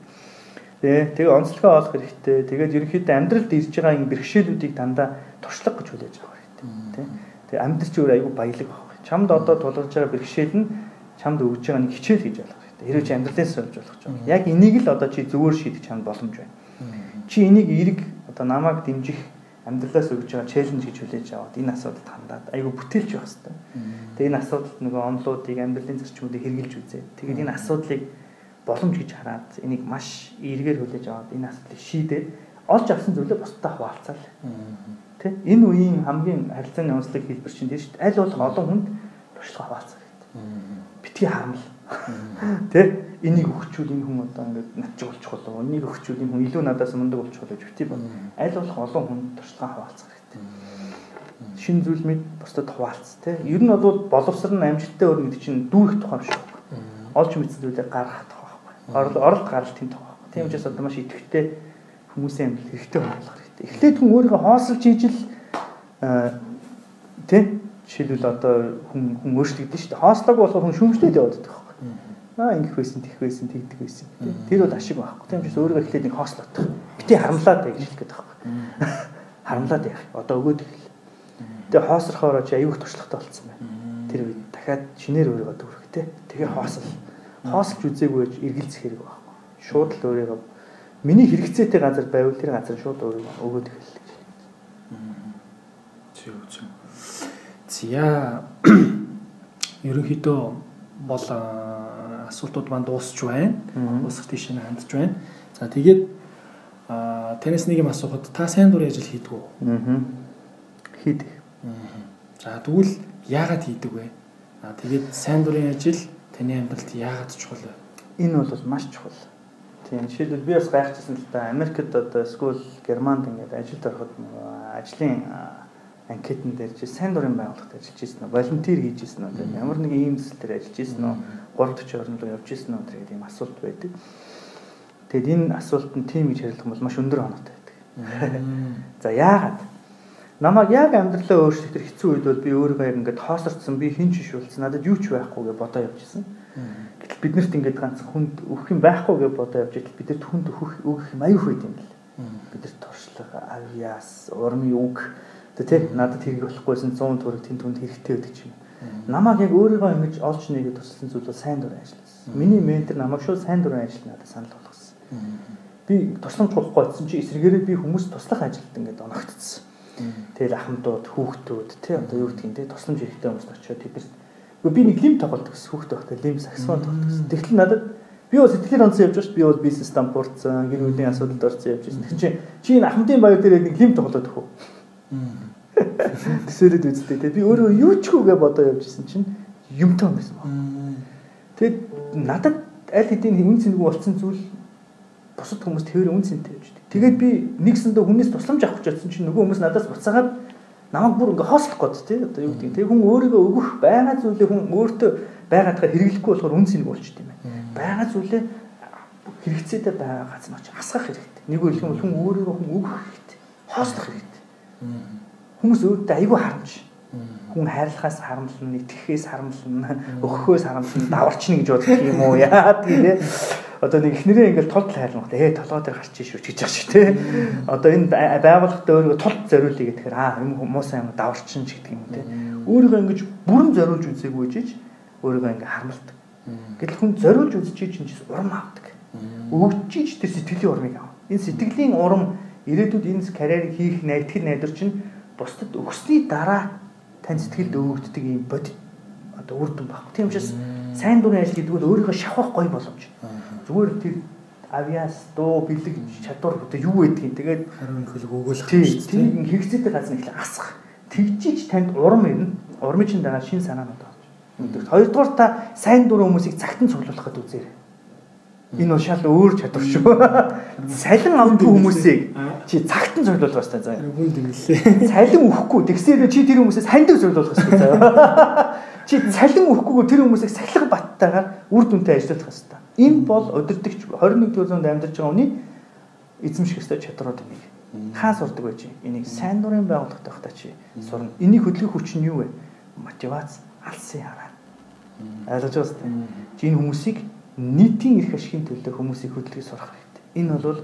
Тэ тэгээ онцлогоо олох хэрэгтэй. Тэгээд ерөнхийдөө амьдралд ирж байгаа энэ бэрхшээлүүдийг дандаа туршлага гэж хүлээж авах хэрэгтэй. Тэ тэгээ амьдрал чи өөр айгүй баялаг баг. Чамд одоо тулгарч байгаа бэрхшээл нь чамд өгж байгаа нэг хичээл гэж ойлгох хэрэгтэй. Хэрвээ чи амьдралаас сольж болох юм. Яг энийг л одоо чи зөвөр шийдэх чамд боломж байна. Чи энийг эерэг одоо намайг дэмжих амьдралаас өгж байгаа челленж гэж хүлээж аваад энэ асуудалд хандаад айгүй бүтээлч байх хэрэгтэй. Тэгээ энэ асуудалд нөгөө онлуудыг амьдралын зарчмуудыг хэрэгжилж үзээ. Тэгээд энэ асуудлыг боломж гэж хараад энийг маш эргээр хүлээж аваад энэ асуудлыг шийдээд олж авсан зүйлээ бусдад хуваалцаал. Тэ энэ үеийн хамгийн харилцааны онцлог хэлбэр чинь тийм шүү дээ. Аль болох олон хүнд туршлага хуваалцах хэрэгтэй. Битгий харамл. Тэ энийг өгчүүл энэ хүн одоо ингээд натж болж чухал. Энийг өгчүүл энэ хүн илүү надаас мундаг болж чухал гэж битгий бол аль болох олон хүнд туршлага хуваалцах хэрэгтэй. Шин зүйл мэд бусдад хуваалц тэ. Ер нь бол боловсрон амжилттай өрнө гэдэг чинь дүүрэх тухай шүү. Олж мэдсэн зүйлээ гаргах. Орол оролт гаралт тийм тухай. Тийм учраас одоо маш идэвхтэй хүмүүсийн амьдрал хэрэгтэй болох хэрэгтэй. Эхлээд хүн өөрийгөө хоосолж хийж л тэ жишээлбэл одоо хүн хүн өөрчлөгдөн шүү дээ. Хоослоогүй болохоор хүн шүмжлээд яваад байдаг Аа ингэх байсан, тэгх байсан, тэгдэг байсан. Тэр бол ашиг байхгүй. Тийм учраас өөрийгөө эхлээд нэг хоослоодох. Бити харамлаад байх гэж хэлэх гээд байхгүй. Харамлаад яах. Одоо өгөөд эхэл. Тэгээ хоосрохоор чи аюух туршлагатай болцсон байна. Тэр үед дахиад шинээр өөрийгөө дүүрэх те. Тэгээ хоосол. Хоосолж үзээгүй гэж эргэлзэх хэрэг байхгүй. Шууд л өөрийгөө миний хэрэгцээтэй газар байвал тэр газар шууд өөрийгөө өгөөд эхэллээ. Зөв зөв. Зя ерөнхийдөө бол асуултууд маань дуусч байна. Дуусах тийш нь хандж байна. За тэгээд аа танаас нэг юм асуухад та сайн дурын ажил хийдэг үү? Аа. Хийдэг. За тэгвэл яагаад хийдэг вэ? Аа тэгээд сайн дурын ажил таны амьдралд яагаад чухал вэ? Энэ бол маш чухал. Тийм жишээлбэл би бас гайхчихсан л да Америкт одоо скул Германд ингээд ажилд ороход ажлын анкетн дээр чи сайн дурын байгууллагт ажиллаж ирсэн үү? Волонтер хийж ирсэн үү? Ямар нэг ийм зүйл дээр ажиллаж ирсэн үү? 340 орнд руу явж ирсэн үү? гэдэг ийм асуулт байдаг. Тэгэд энэ асуултанд тийм гэж хариулах бол маш өндөр оноотой байдаг. За яагаад? Намайг яг амьдралаа өөрчлөх тэр хэцүү үед бол би өөрийгөө ингээд хоосорцсон би хин ч шүүлсэн надад юу ч байхгүй гэж бодоо явж ирсэн. Гэтэл биднэрт ингээд ганц хүнд өгөх юм байхгүй гэж бодоо явж итэл бидэд хүнд өгөх өгөх юм аюух байт юм бэл. Бидэрт туршлага, авьяас, урмын үг Тэ надад хэрэг болохгүйсэн 100 төгрөг тэнд түнд хэрэгтэй ч юм. Намайг яг өөрийгөө ингэж олж нэгээд тусалсан зүйл бол сайн дурын ажилласан. Миний ментор намайг шууд сайн дурын ажил надад санал болгосон. Би тусламж болохгүй байсан чи эсрэгээрээ би хүмүүс туслах ажилд ингээд оногдсон. Тэгэл ахмадууд, хүүхдүүд тий одоо юу гэдгийг тий тусламж хэрэгтэй хүмүүст очиод тэдэрт би нэг лим тоглолдог гэсэн хүүхдтэй байхдаа лим саксофон тоглолдог гэсэн. Тэгтэл надад би бас сэтгэл онцсон явж байгаа ш би бол бизнес стампурцсан гэр бүлийн асуудалд орсон явж байсан. Тэгвэл чи чи энэ ахмадын баяр дээр нэг лим тоглоод өгөх үү? Тэсэлэд үзтээ те би өөрөө юу ч үгээ бодоо явж исэн чинь юмтай байсан баг. Тэгэд надад аль хэдийн үн цэнгүй болсон зүйл бусад хүмүүс тэр үн цэнтэй явж. Тэгээд би нэгсэндээ хүнээс тусламж авах гэж бодсон чинь нөгөө хүмүүс надаас буцаагаад намайг бүр ингээ хоослох гээд тий одоо юу гэдэг те хүн өөрийгөө өгөх байгаа зүйлээ хүн өөртөө байгаадаа хэрэглэхгүй болохоор үн цэнийг болчт юм байна. Байгаа зүйлээ хэрэгцээтэй байгаа газар нь очиж асгах хэрэгтэй. Нэг үйл юм хүн өөрийгөө хүн өгөх хэрэгтэй. Хоослох хэрэгтэй. Хүмүүс өөдөө айгүй харамж. Хүн хайрлахаас харамлна, итгэхээс харамлна, өгөхөөс харамлна, даварчна гэж боддог юм уу? Яа тийм одоо нэг ихнэрээ ингээл тулд хайрлах ээ толгой дээр гарч иш гэж яах шиг тий. Одоо энэ байгууллагад өөрийгөө тулд зориулъя гэхээр аа юм хүмүүсээ юм даварчин ч гэдэг юм тий. Өөрийгөө ингэж бүрэн зориулж үзээгүй жиж өөрийгөө ингээ харамлдаг. Гэтэл хүн зориулж үзчихий чинь урам авдаг. Өвчиж тэр сэтгэлийн урмыг ав. Энэ сэтгэлийн урам ирээдүйд энэ карьерийг хийх найтгэл найдвар чинь бусдад өгсөний дараа тань сэтгэлд өвөгддөг юм бодит одоо үр дүн баг. Тийм учраас сайн дурын ажил гэдэг нь өөрийнхөө шавхах гоё боломж. Зүгээр тэр авиас дуу бэлэг чадвар одоо юу байдгийг тэгээд хариу нөхөлөг өгөөлөх шүү дээ. Тийм хэрэгцээтэй газар ихлэ асах. Тэгжиж танд урам ирнэ. Урмын чинь дагаа шин санаанууд байна. Хоёрдугаар та сайн дурын хүмүүсийг цагтан цуглуулахад үзээрэй. Энэ бол шал өөр чадвар шүү. Салин авдгүй хүмүүсийг чи цагтан цуглуулах хэрэгтэй заа. Хүн дэмлээ. [laughs] Салин өхгүй тэгсээр чи тэр хүмүүсээс хандаг цуглуулах хэрэгтэй заа. [laughs] Чи салин өөхгүйгээр тэр хүмүүсийг сахилга баттайгаар үр дүнтэй ажиллах хэрэгтэй. Энэ бол өдөртөгч 21-р зуунд амьдарч байгаа хүний эзэмших ёстой чадрууд нэг. Хаа сурдаг байж энийг сайн дурын байгууллагатай хата чи сурна. Энийг хөдөлгөх хүч нь юу вэ? Мотивац, алсын хараа. Ойлгож байна уу? Чи энэ хүмүүсийг нийтийн эрх ашигын төлөө хүмүүсийг хөдөлгөж сурах хэрэгтэй. Энэ бол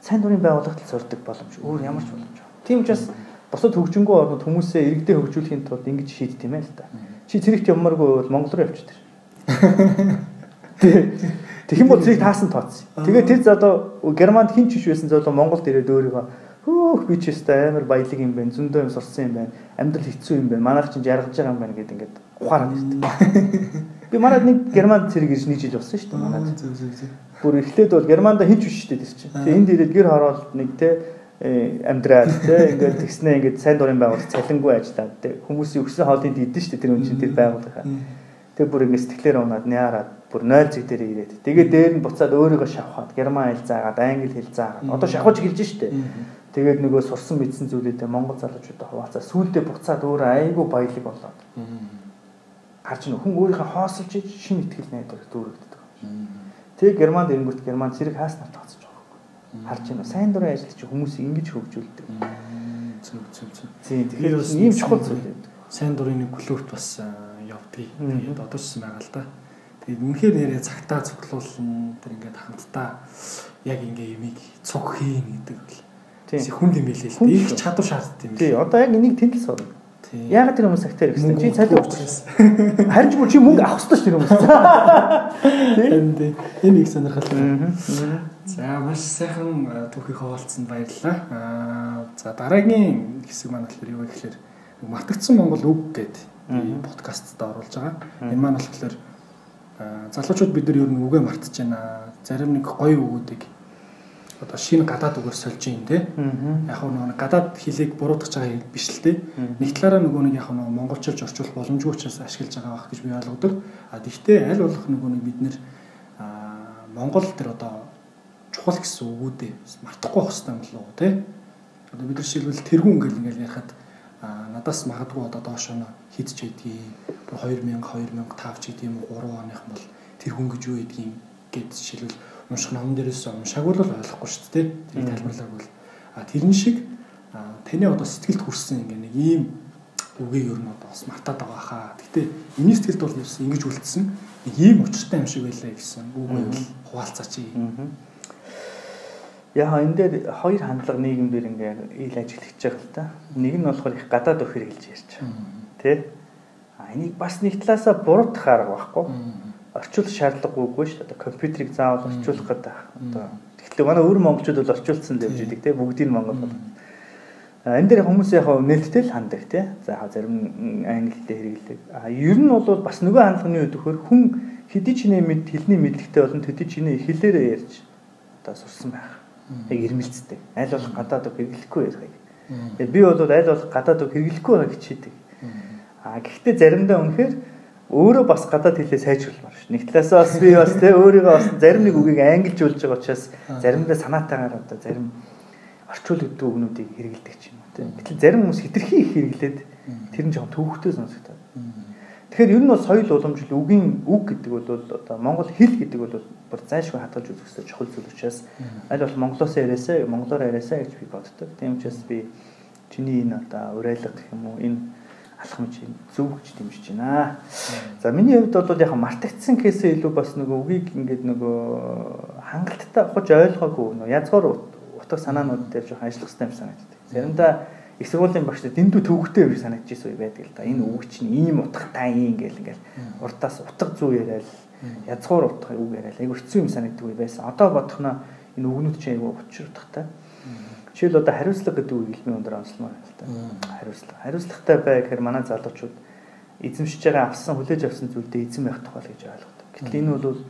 сайн дурын байгууллагт сурдаг боломж. Өөр ямар ч боломж. Тийм учраас бусад хөгжингөө орнууд хүмүүсээ иргэдээ хөгжүүлэхийн тулд ингэж шийдтiim ээ л да. Чи цэрэгт явмааргүй бол Монгол руу явчих. [laughs] Тэгэх юм бол зэрэг таасан тооцсон. Тэгээд тэр залуу Германд хин ч биш байсан залуу Монголд ирээд өөрийгөө хөөх би ч өстой амар баялаг юм байна. Зөндөө юм сурсан юм байна. Амьдрал хэцүү юм байна. Манайх чинь жаргаж байгаа юм байна гэдэг ингээд ухаараад ирдэг. Би манайд нэг Германд цэрэг ирж нэг жил болсон шүү дээ. Манайд. Бүр эхлээд бол Германда хин ч биш шүү дээ тэр чинь. Тэгээ энд ирээд гэр хороол нэг те э, амьдраад те ингээд тэгснээ ингээд сайн дурын байгууллага цалингүй ажиллаад те хүмүүсийн өгсөн хоолыг идэн шүү дээ тэр үн чинь тэр байгууллага. Тэгээ бүр ингээд сэтгэлээр унаад няараад бүр 0 зэг дээр ирээд. Тэгээ дээр нь буцаад өөрийгөө шавхаад герман хэл заагаад англи хэл заагаад одоо шавхаж гэлж штэ. Тэгээд нөгөө сурсан мэдсэн зүйлүүдээ монгол залуучуудад хуваалцаа сүүлдээ буцаад өөр айгүй баялаг болоод. Гарч нөх хүн өөрийнхөө хоосолж шин ихтгэл найдвар дүүрэгддэг. Тэгээ германд ирэнгүүт герман зэрэг хааснаар тооцож байгаа байхгүй. Харж байна. Сайн дурын ажил чи хүмүүсийг ингэж хөгжүүлдэг. Зөв зөв зөв. Тийм тэгэхээр ийм чухал зүйл байдаг. Сайн дурын нэг клубт бас явдгийг. Тэгээд одоо ч гэсэн байгаа л да. Тэгээд үнэхээр нэрээ цагтаа цуглуулна тэр ингээд хамтдаа яг ингээ юмыг цуг хийн гэдэг бол. Тийм хүн юм билээ л. Их чадвар шаарддаг юм. Тийм одоо яг энийг тэндэл суур. Яагаад тэр хүмүүс цагтаа хэрэгсэн? Чи цалин учраас. [laughs] Харин ч чи мөнгө авах хэрэгтэй ш тэр хүмүүс. Тийм. Энэ их сонирхолтой. За маш сайхан түүхийг хуваалцсанд баярлалаа. Аа за дараагийн хэсэг маань болохоор юу вэ гэхээр матгцсан Монгол үг гэдэг подкастт оруулж байгаа. Энэ маань болохоор залуучууд бид нар ер нь үгээ мартаж байна. Зарим нэг гоё үгүүдийг одоо шинэ гадаад үгээс сольж юм те. Яг нэг гадаад хэлийг буруутгах байгаа биш л те. Нэг талаараа нөгөө нэг яг нэг монголчилж орчуулах боломжгүй учраас ашиглаж байгаа байх гэж би ойлгодог. А тэгвэл аль болох нөгөө нэг бид нэр Монгол төр одоо чухал гэсэн үгүүдээ мартахгүй байх хэрэгтэй юм болов уу те. Одоо бид нар шилбэл тэргүүн ингээл ингээл ярихад надаас магадгүй одоо доош нь хидж байдгийг 2000 2005 ч гэдэг юм уу 3 оных бол тэр хүн гэж юу гэдгийг гэд жишээлбэл унших ном дээрээс уншаагүй л ойлгохгүй шүү дээ. Тэрийг тайлбарлаагүй бол а тэрэн шиг таны одоо сэтгэлд хүрсэн ингээ нэг ийм үгийг ер нь одоо бас мартаад байгаа хаа. Гэтэ миний сэтгэлд бол ерөөс ингэж үлдсэн нэг ийм учиртай юм шиг байлаа гэсэн үг байвал хуваалцаач. Яа энэ дээр хоёр хандлага нийгэмдэр ингээ ил ажиллаж байгаа л та. Нэг нь болохоор их гадаад өх хэрэгжилж ярьж байгаа. Тэ? А энийг бас нэг талаасаа буруутгах арга байхгүй. Орчуулах шаардлагагүй шүү дээ. Компьютерийг заавал орчуулах гэдэг. Одоо тэгэхээр манай өөр монголчууд бол орчуулсан л явж идэг тэ бүгдийг монгол бол. Энэ дээр хүмүүс яг нээлттэй л хандаг тий. За зарим англитэй хэрэглэдэг. А ер нь бол бас нөгөө хандлагын үед төхөр хүн хэдий ч нэ мэд хэлний мэдлэгтэй болон хэдий ч нэ хэлээрээ ярьж одоо сурсан байх яг ирмэлцдэг. Аль болох гадаад үг хэрэглэхгүй байхыг. Тэгээд би бол аль болох гадаад үг хэрэглэхгүй байгааг хичээдэг. А гэхдээ заримдаа үнэхээр өөрөө бас гадаад хэлээ сайжруулмаар ш. Нэг талаасаа бас би бас тэ өөрийгөө бас зарим нэг үгийг ангилжуулж байгаа учраас заримдаа санаатаагаар одоо зарим орчуулдаг үгнүүдийг хэрэглэдэг ч юм уу тэ. Гэтэл зарим хүмүүс хитрхи их хэрэглээд тэр нь жоохон төвхтэй сонсогдоод. Тэгэхээр ер нь бол соёл уламжлал үгийн үг гэдэг бол одоо монгол хэл гэдэг бол бүр зайлшгүй хадгалж үзэх хэрэгтэй чухал зүйл учраас аль бол монголоос яриасаа монголоор яриасаа гэж би боддог. Тийм учраас би чиний энэ одоо урайлга гэх юм уу энэ алхамж зөв гэж дэмжиж байна. За миний хувьд бол яг мартагдсан кейсээ илүү бас нөгөө үгийг ингээд нөгөө хангалттай ухаж ойлгоогүй нөгөө язгуур утга санаанууд дээр жоохон ажиллах хэрэгтэй юм санагддаг. Заримдаа их сургуулийн багшд дэндүү төвөгтэй үе санагдчихсэн үе байдаг л да. Энэ үг чинь ийм утгатай юм гээл ингээл урдаас утга зүү яриад язгуур утга үг яриад айгу хэцүү юм санагддаг байсан. Одоо бодохноо энэ үгнүүд чинь айгу учир утгатай. Жишээл одоо хариуцлага гэдэг үг илмийн өндөр байна л да. Хариуцлага. Хариуцлагатай бай гэхээр манай залуучууд эзэмшиж байгаа авсан хүлээж авсан зүйлдээ эзэм байх тухай л гэж ойлгодог. Гэтэл энэ бол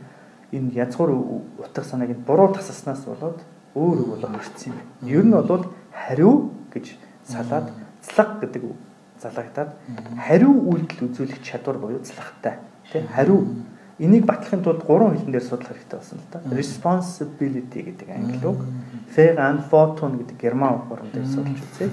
энэ язгуур утга санааг нь буруу тасаснаас болоод өөр үг болоо мөрцсөн юм. Ер нь бол хариу гэж салаад цлаг гэдэг үг залгагдаад хариу үйлдэл үзүүлэх чадвар буюу цлагтай. Тэ хариу Энийг батлахын тулд гурван хэлэн дээр судлах хэрэгтэй болсон л да. Responsibility гэдэг англи үг, Verantwortung гэдэг герман орон дээр судалж үзье.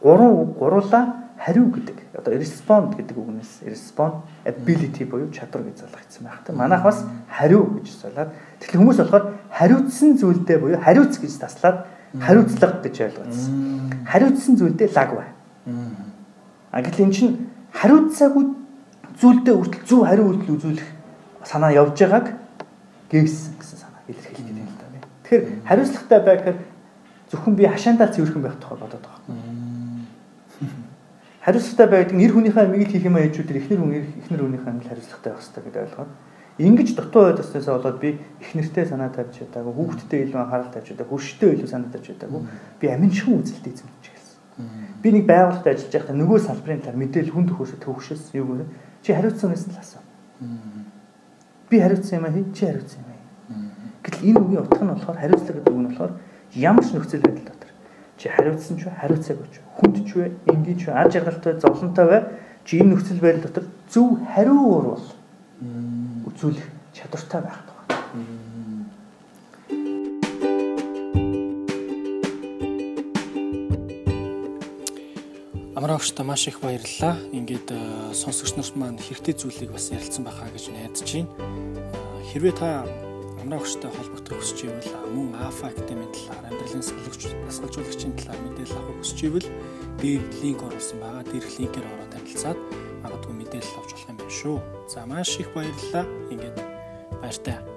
Гурван үг гуруула хариу гэдэг. Одоо respond гэдэг үгнээс respond ability буюу чадвар гэж залгагдсан байх та. Манайх бас хариу гэж солиод тэгэхээр хүмүүс болохоор хариуцсан зүйлдээ буюу хариуц гэж таслаад хариуцлага гэж ойлгосон. Хариуцсан зүйлдээ лаг бай. А гэтэл эн чинь хариуцаагүй зүйлдээ үртэл зөв хариу үйлдэл үзүүлэх санаа явж байгааг гээсэн гэсэн санаа илэрхийлж байна л да. Тэгэхээр хариуцлагатай байх гэхээр зөвхөн би хашаандаа цэвэрхэн байх тухай бодоод байгаа. Хариуцлагатай байдаг нэр хүнийхээ амийг хийх юм ээжүүд ихнэр хүн ихнэр хүнийхээ амийг хариуцлагатай байх хэрэгтэй гэдэг ойлгоод ингэж дутуу байдаснаас болоод би ихнэртэй санаа тавьж чадаагүй хүүхдтэй илүү анхаарал тавьж чадаагүй хөрштэй илүү санаа тавьж чадаагүй. Би аминчхан үзэлтэй эзэмдэж гэлсэн. Би нэг байгууллагад ажиллаж байхдаа нөгөө салбарын талаар мэдээлэл хүн төхөөс төвшөөс юу гэнэ чи хариуцсан юмс л асуу. Би хариуцсан юм аа чи хариуцсан юм аа. Гэтэл энэ үгийн утга нь болохоор хариуцлага гэдэг үг нь болохоор ямар ч нөхцөл байдал дотор. Чи хариуцсан ч хариуцаагүй ч хүнд ч вэ энгийн ч ар жаргалтай зовлонтой бай чи энэ нөхцөл байдал дотор зөв хариу уурвал үзүүлэх чадвартай байх тухай. Амраагчтай маш их баярлалаа. Ингээд сонсогч нарт маань хэрэгтэй зүйлийг бас ярилцсан байхаа гэж найдаж байна хэрвээ та амраагчтай холбогдох хүсэж ивэл мөн Alpha Academy талаар амьдралын сэлгэгч дасгалжуулагчийн талаар мэдээлэл авах хүсэж ивэл дээр линк оруулсан байгаа. Дээрх линкээр ороод танилцаад магадгүй мэдээлэл авч болох юм байна шүү. За маш их баярлалаа. Ингээд баяртай.